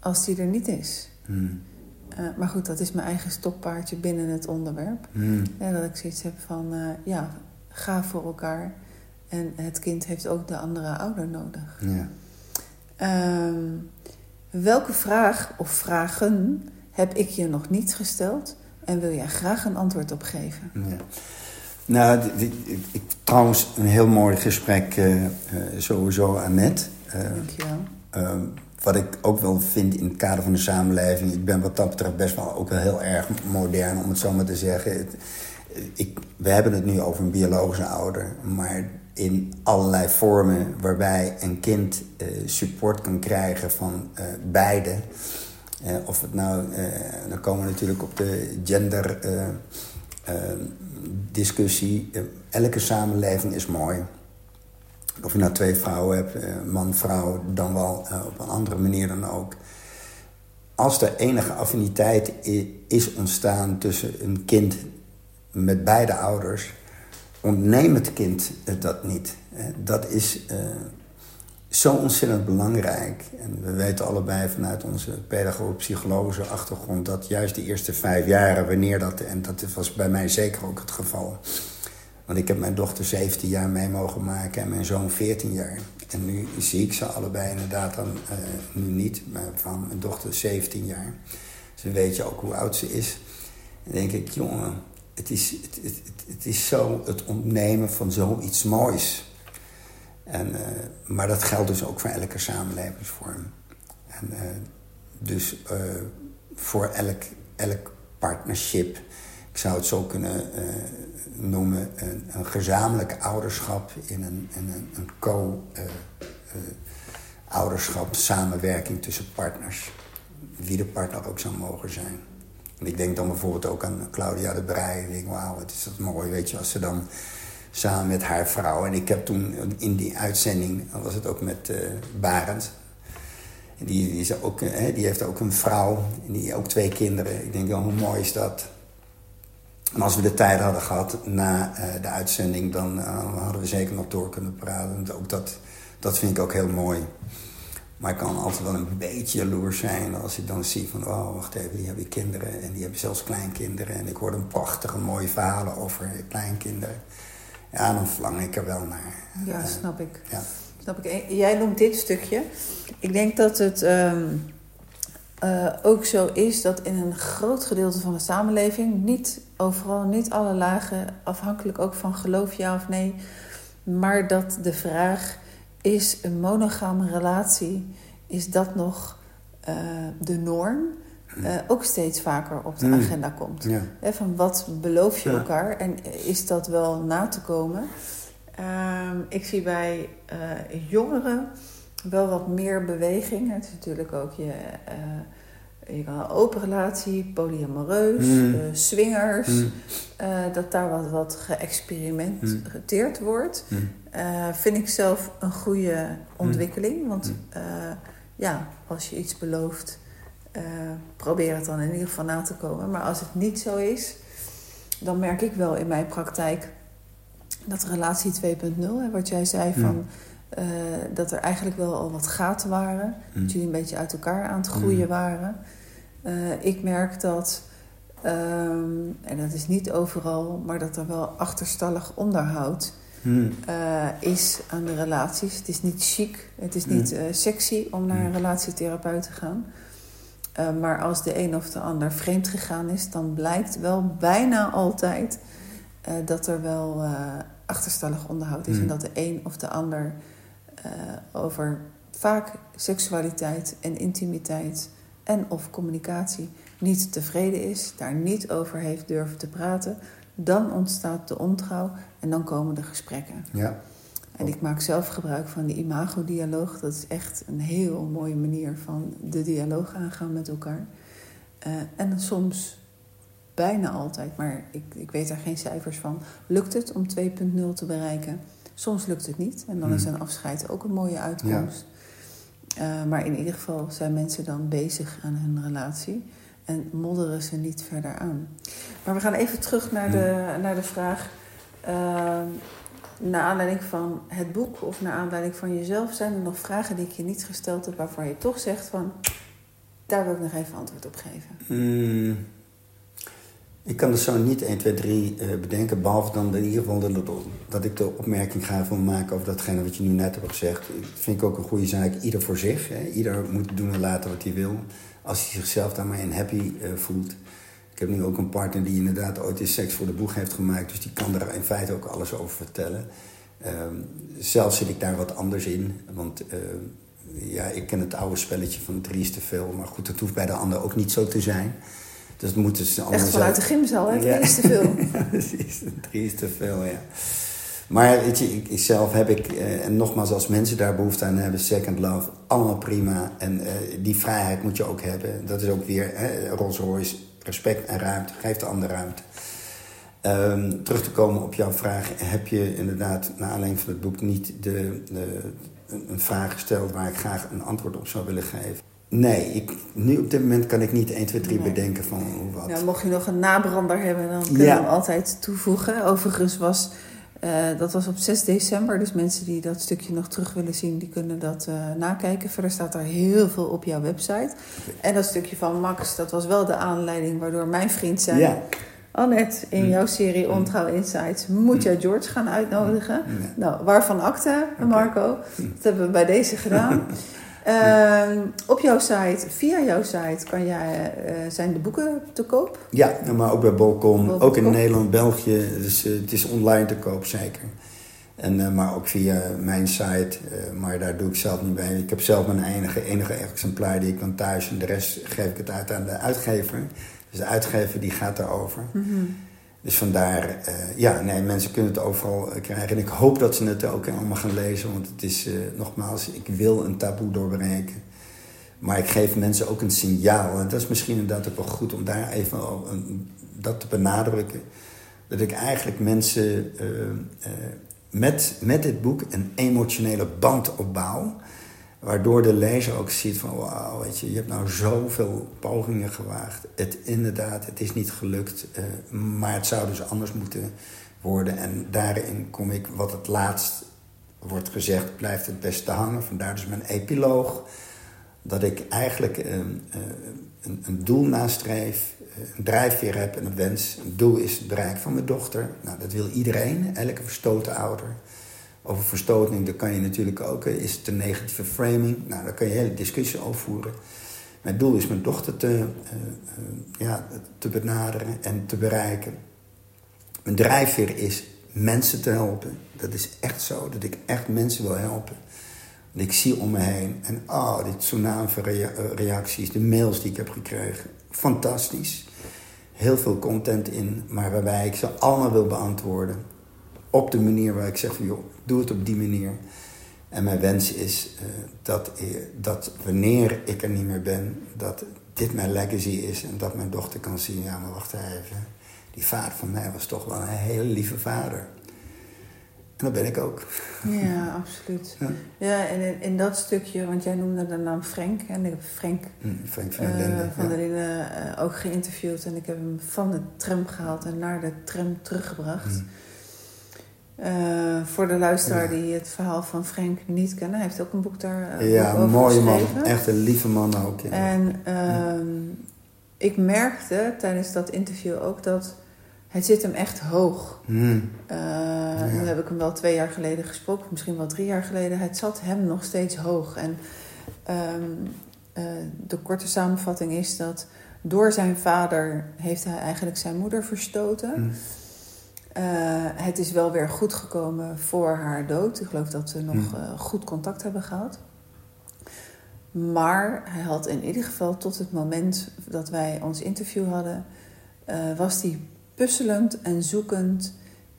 S2: als die er niet is.
S3: mm,
S2: Eh, maar goed, dat is mijn eigen stokpaardje binnen het onderwerp.
S3: mm.
S2: Ja, dat ik zoiets heb van, eh, ja, ga voor elkaar. En het kind heeft ook de andere ouder nodig.
S3: Ja.
S2: Ehm, welke vraag of vragen heb ik je nog niet gesteld? En wil jij graag een antwoord op geven?
S3: Ja. Nou, ik, trouwens, een heel mooi gesprek eh, sowieso, Annette. Eh,
S2: Dankjewel.
S3: Ehm, wat ik ook wel vind in het kader van de samenleving... ik ben wat dat betreft best wel ook wel heel erg modern, om het zo maar te zeggen. Ik, we hebben het nu over een biologische ouder... maar in allerlei vormen waarbij een kind eh, support kan krijgen van eh, beide... Eh, of het nou, dan komen we natuurlijk op de gender discussie. Elke samenleving is mooi. Of je nou twee vrouwen hebt, eh, man, vrouw, dan wel eh, op een andere manier dan ook. Als er enige affiniteit is ontstaan tussen een kind met beide ouders, ontneem het kind dat niet. Eh, Dat is zo ontzettend belangrijk. En we weten allebei vanuit onze pedagogisch-psychologische achtergrond dat juist de eerste vijf jaren, wanneer dat, en dat was bij mij zeker ook het geval. Want ik heb mijn dochter 17 jaar mee mogen maken en mijn zoon 14 jaar. En nu zie ik ze allebei inderdaad dan, eh, nu niet, maar van mijn dochter 17 jaar. Dan weet je ook hoe oud ze is. Dan denk ik, jongen, het is, het, het, het, is zo het ontnemen van zoiets moois. En, eh, maar dat geldt dus ook voor elke samenlevingsvorm. En, eh, dus voor elk, elk partnership, ik zou het zo kunnen eh, noemen, een, een gezamenlijk ouderschap in een, in een, een co-ouderschap, samenwerking tussen partners. Wie de partner ook zou mogen zijn. En ik denk dan bijvoorbeeld ook aan Claudia de Breij. Ik denk, wauw, wat is dat mooi, weet je, als ze dan samen met haar vrouw. En ik heb toen in die uitzending, dan was het ook met eh Barend. En die, die, is ook, eh, die heeft ook een vrouw die ook twee kinderen. Ik denk, oh, hoe mooi is dat? En als we de tijd hadden gehad na eh, de uitzending, dan eh, hadden we zeker nog door kunnen praten. Ook dat, dat vind ik ook heel mooi. Maar ik kan altijd wel een beetje jaloers zijn als ik dan zie van... oh, wacht even, die hebben kinderen en die hebben zelfs kleinkinderen. En ik hoor een prachtige mooie verhalen over kleinkinderen. Ja, dan verlang ik er wel naar.
S2: Ja, snap ik.
S3: ja.
S2: Snap ik. Jij noemt dit stukje. Ik denk dat het ehm, eh, ook zo is dat in een groot gedeelte van de samenleving, niet overal, niet alle lagen, afhankelijk ook van geloof ja of nee, maar dat de vraag is een monogame relatie, is dat nog eh, de norm, eh, ook steeds vaker op de
S3: Mm.
S2: agenda komt.
S3: Ja.
S2: Van wat beloof je
S3: Ja.
S2: elkaar en is dat wel na te komen? Ehm, ik zie bij jongeren wel wat meer beweging. Het is natuurlijk ook je, eh, je kan een open relatie, polyamoreus,
S3: Mm.
S2: eh, swingers.
S3: Mm.
S2: eh, dat daar wat, wat geëxperimenteerd wordt.
S3: Mm.
S2: Vind ik zelf een goede ontwikkeling. Want
S3: Mm.
S2: ja, als je iets belooft, probeer het dan in ieder geval na te komen. Maar als het niet zo is, dan merk ik wel in mijn praktijk dat relatie 2.0, hè, wat jij zei
S3: Mm.
S2: van. Eh, dat er eigenlijk wel al wat gaten waren.
S3: Mm.
S2: Dat jullie een beetje uit elkaar aan het groeien
S3: Mm.
S2: waren. Eh, ik merk dat, ehm, en dat is niet overal, maar dat er wel achterstallig onderhoud
S3: Mm.
S2: eh, is aan de relaties. Het is niet chic, het is niet sexy om naar een relatietherapeut te gaan. Maar als de een of de ander vreemd gegaan is, dan blijkt wel bijna altijd dat er wel achterstallig onderhoud is. En dat de een of de ander eh, over vaak seksualiteit en intimiteit en of communicatie niet tevreden is, daar niet over heeft durven te praten, dan ontstaat de ontrouw en dan komen de gesprekken.
S3: Ja.
S2: En ik maak zelf gebruik van de imagodialoog. Dat is echt een heel mooie manier van de dialoog aangaan met elkaar. Eh, en soms, bijna altijd, maar ik, ik weet daar geen cijfers van, lukt het om 2.0 te bereiken. Soms lukt het niet en dan is
S3: Hmm.
S2: een afscheid ook een mooie uitkomst. Eh, maar in ieder geval zijn mensen dan bezig aan hun relatie en modderen ze niet verder aan. Maar we gaan even terug naar de, naar de vraag. eh, naar aanleiding van het boek of naar aanleiding van jezelf, zijn er nog vragen die ik je niet gesteld heb waarvan je toch zegt van daar wil ik nog even antwoord op geven.
S3: Mm, ik kan er zo niet 1, 2, 3 eh, bedenken, behalve dan in ieder geval dat, dat ik de opmerking ga van maken over datgene wat je nu net hebt gezegd. Vind ik ook een goede zaak, ieder voor zich. Hè. Ieder moet doen en laten wat hij wil, als hij zichzelf daarmee in happy eh, voelt. Ik heb nu ook een partner die inderdaad ooit eens seks voor de boeg heeft gemaakt, dus die kan er in feite ook alles over vertellen. Ehm, zelf zit ik daar wat anders in, want eh, ja, ik ken het oude spelletje van drie is te veel, maar goed, dat hoeft bij de ander ook niet zo te zijn. Dus het moet dus allemaal
S2: Echt vanuit de gymzaal, hè?
S3: Ja.
S2: Dat is te veel.
S3: Ja, precies. Drie is te veel, ja. Maar weet je, ik, ik zelf heb ik, eh, en nogmaals, als mensen daar behoefte aan hebben, second love, allemaal prima. En eh, die vrijheid moet je ook hebben. Dat is ook weer hè, Rolls Royce, respect en ruimte. Geef de ander ruimte. Ehm, terug te komen op jouw vraag, heb je inderdaad, naar aanleiding van het boek, niet de, een vraag gesteld waar ik graag een antwoord op zou willen geven? Nee, ik, nu op dit moment kan ik niet 1, 2, 3
S2: Nee.
S3: bedenken van hoe wat.
S2: Nou, mocht je nog een nabrander hebben, dan kunnen
S3: Ja.
S2: we hem altijd toevoegen. Overigens was eh, dat was op 6 december. Dus mensen die dat stukje nog terug willen zien, die kunnen dat eh, nakijken. Verder staat er heel veel op jouw website. En dat stukje van Max, dat was wel de aanleiding waardoor mijn vriend zei...
S3: Ja.
S2: Annette, in
S3: Hm.
S2: jouw serie Ontrouw Insights moet jij George gaan uitnodigen.
S3: Ja.
S2: Nou, waarvan akte, Marco? Dat hebben we bij deze gedaan. Ehm, op jouw site, via jouw site, kan jij, eh, zijn de boeken te koop.
S3: Ja, maar ook bij Bolcom. Ook in Nederland, België. Dus eh, het is online te koop, zeker. En, eh, maar ook via mijn site. maar daar doe ik zelf niet bij. Ik heb zelf mijn enige, enige exemplaar die ik dan thuis. En de rest geef ik het uit aan de uitgever. Dus de uitgever die gaat daarover. Dus vandaar, eh, ja, nee, mensen kunnen het overal eh, krijgen. En ik hoop dat ze het ook allemaal gaan lezen. Want het is, eh, nogmaals, ik wil een taboe doorbreken. Maar ik geef mensen ook een signaal. En dat is misschien inderdaad ook wel goed om daar even een- dat te benadrukken. Dat ik eigenlijk mensen met, met dit boek een emotionele band opbouw. Waardoor de lezer ook ziet van wauw, weet je, je hebt nou zoveel pogingen gewaagd. Het inderdaad, het is niet gelukt, eh, maar het zou dus anders moeten worden. En daarin kom ik, wat het laatst wordt gezegd, blijft het beste hangen. Vandaar dus mijn epiloog. Dat ik eigenlijk eh, eh, een, een doel nastreef, een drijfveer heb en een wens. Een doel is het bereik van mijn dochter. Nou, dat wil iedereen, elke verstoten ouder. Over verstoting, daar kan je natuurlijk ook. eh, Is het een negatieve framing? Nou, daar kan je hele discussie over voeren. Mijn doel is mijn dochter te, eh, eh, ja, te benaderen en te bereiken. Mijn drijfveer is mensen te helpen. Dat is echt zo, dat ik echt mensen wil helpen. Ik zie om me heen en oh, die tsunami van rea- eh, reacties, de mails die ik heb gekregen. Fantastisch. Heel veel content in, maar waarbij ik ze allemaal wil beantwoorden. Op de manier waar ik zeg van joh, doe het op die manier. En mijn wens is eh, dat, eh, dat wanneer ik er niet meer ben, dat dit mijn legacy is en dat mijn dochter kan zien, ja, maar wacht even. Die vader van mij was toch wel een hele lieve vader. En dat ben ik ook.
S2: Ja, absoluut. Ja, ja en in, in, dat stukje, want jij noemde de naam Frank. En ik heb Frank,
S3: mm, Frank van der Linden,
S2: uh, van der Linden uh, ook geïnterviewd. En ik heb hem van de tram gehaald en naar de tram teruggebracht. Mm. Uh, voor de luisteraar die het verhaal van Frank niet kennen. Hij heeft ook een boek daar uh,
S3: Ja, een mooie man. Echt een lieve man ook. Ja.
S2: En uh, ik merkte tijdens dat interview ook dat het zit hem echt hoog.
S3: Mm.
S2: Ja. Nu heb ik hem wel twee jaar geleden gesproken, misschien wel drie jaar geleden. Het zat hem nog steeds hoog. En um, de korte samenvatting is dat door zijn vader heeft hij eigenlijk zijn moeder verstoten.
S3: Mm.
S2: Uh, het is wel weer goed gekomen voor haar dood. Ik geloof dat ze nog uh, goed contact hebben gehad. Maar hij had in ieder geval tot het moment dat wij ons interview hadden, uh, was hij puzzelend en zoekend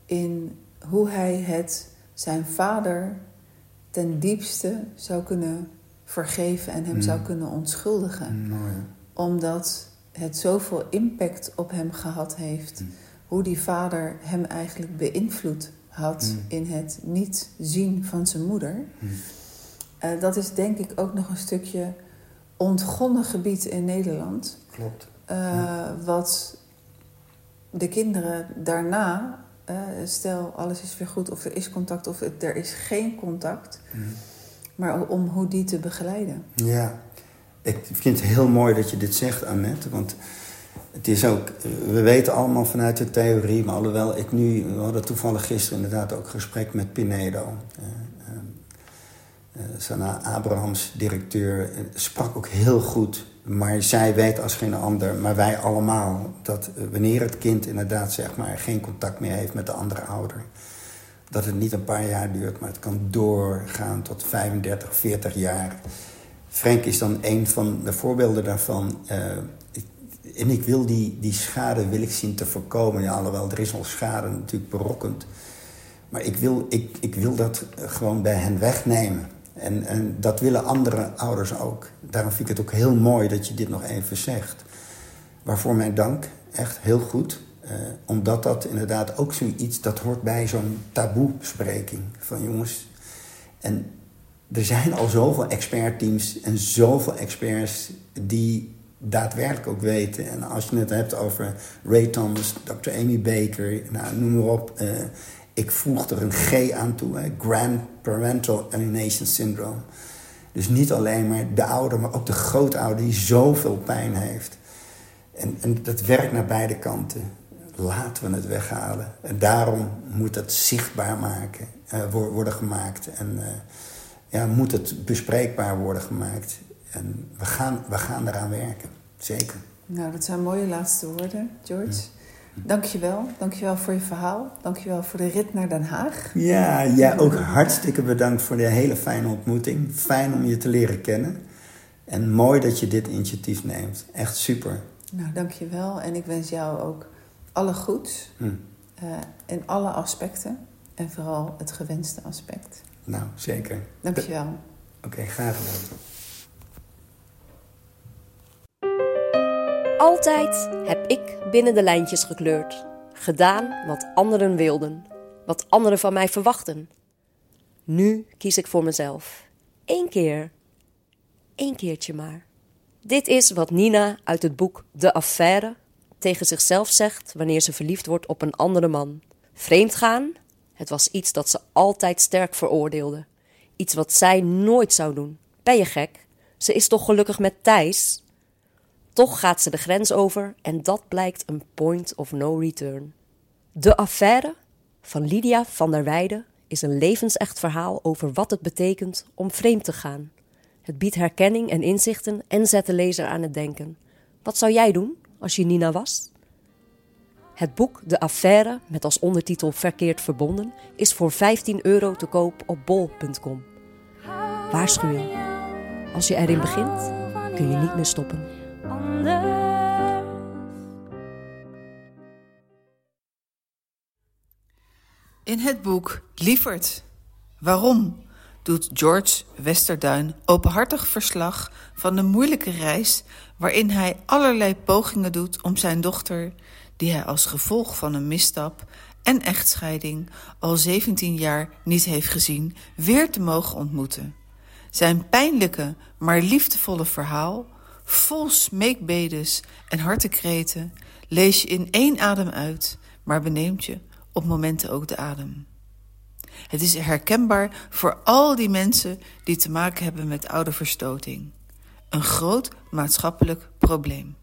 S2: in hoe hij het zijn vader ten diepste zou kunnen vergeven en hem
S3: Mm.
S2: zou kunnen onschuldigen.
S3: Mooi.
S2: Omdat het zoveel impact op hem gehad heeft.
S3: Mm.
S2: Hoe die vader hem eigenlijk beïnvloed had
S3: Mm.
S2: in het niet zien van zijn moeder.
S3: Mm.
S2: Uh, dat is denk ik ook nog een stukje ontgonnen gebied in Nederland.
S3: Klopt.
S2: Uh,
S3: Ja.
S2: Wat de kinderen daarna, uh, stel alles is weer goed of er is contact of er is geen contact,
S3: Mm.
S2: maar om hoe die te begeleiden.
S3: Ja, ik vind het heel mooi dat je dit zegt, Annette. Want het is ook, we weten allemaal vanuit de theorie, maar alhoewel ik nu, we hadden toevallig gisteren inderdaad ook gesprek met Pinedo. Uh, uh, Sana Abrahams, directeur, sprak ook heel goed. Maar zij weet als geen ander, maar wij allemaal, dat wanneer het kind inderdaad zeg maar geen contact meer heeft met de andere ouder, dat het niet een paar jaar duurt, maar het kan doorgaan tot 35, 40 jaar. Frank is dan een van de voorbeelden daarvan. En ik wil die, die schade wil ik zien te voorkomen. Ja, alhoewel, er is al schade natuurlijk berokkend. Maar ik wil, ik, ik wil dat gewoon bij hen wegnemen. En, en dat willen andere ouders ook. Daarom vind ik het ook heel mooi dat je dit nog even zegt. Waarvoor mijn dank, echt heel goed. Uh, omdat dat inderdaad ook zoiets, dat hoort bij zo'n taboe-bespreking. Van jongens, en er zijn al zoveel expertteams en zoveel experts die daadwerkelijk ook weten. En als je het hebt over Ray Thomas, Dr. Amy Baker, nou, noem maar op. Uh, ik voeg er een G aan toe, Grand Parental Alienation Syndrome. Dus niet alleen maar de ouder, maar ook de grootouder die zoveel pijn heeft. En, en dat werkt naar beide kanten. Laten we het weghalen. En daarom moet dat zichtbaar maken, uh, worden gemaakt. En uh, ja, moet het bespreekbaar worden gemaakt. En we gaan, we gaan eraan werken, zeker.
S2: Nou, dat zijn mooie laatste woorden, George. Ja. Dank je wel. Dank je wel voor je verhaal. Dank je wel voor de rit naar Den Haag.
S3: Ja, ja, ook hartstikke bedankt voor de hele fijne ontmoeting. Fijn om je te leren kennen. En mooi dat je dit initiatief neemt. Echt super.
S2: Nou, dank je wel. En ik wens jou ook alle goeds.
S3: Hm.
S2: Uh, in alle aspecten. En vooral het gewenste aspect.
S3: Nou, zeker.
S2: Dank je wel.
S3: Oké, okay, graag gedaan.
S1: Altijd heb ik binnen de lijntjes gekleurd. Gedaan wat anderen wilden. Wat anderen van mij verwachten. Nu kies ik voor mezelf. Eén keer. Eén keertje maar. Dit is wat Nina uit het boek De Affaire tegen zichzelf zegt wanneer ze verliefd wordt op een andere man. Vreemdgaan, het was iets dat ze altijd sterk veroordeelde. Iets wat zij nooit zou doen. Ben je gek? Ze is toch gelukkig met Thijs? Toch gaat ze de grens over en dat blijkt een point of no return. De affaire van Lydia van der Weijden is een levensecht verhaal over wat het betekent om vreemd te gaan. Het biedt herkenning en inzichten en zet de lezer aan het denken. Wat zou jij doen als je Nina was? Het boek De Affaire, met als ondertitel Verkeerd Verbonden, is voor 15 euro te koop op bol.com. Waarschuwing. Als je erin begint, kun je niet meer stoppen.
S2: In het boek Lieverd. Waarom? doet George Westerduin openhartig verslag van de moeilijke reis waarin hij allerlei pogingen doet om zijn dochter, die hij als gevolg van een misstap en echtscheiding al 17 jaar niet heeft gezien, weer te mogen ontmoeten. Zijn pijnlijke, maar liefdevolle verhaal, vol smeekbedes en hartekreten, lees je in één adem uit, maar beneemt je op momenten ook de adem. Het is herkenbaar voor al die mensen die te maken hebben met ouderverstoting. Een groot maatschappelijk probleem.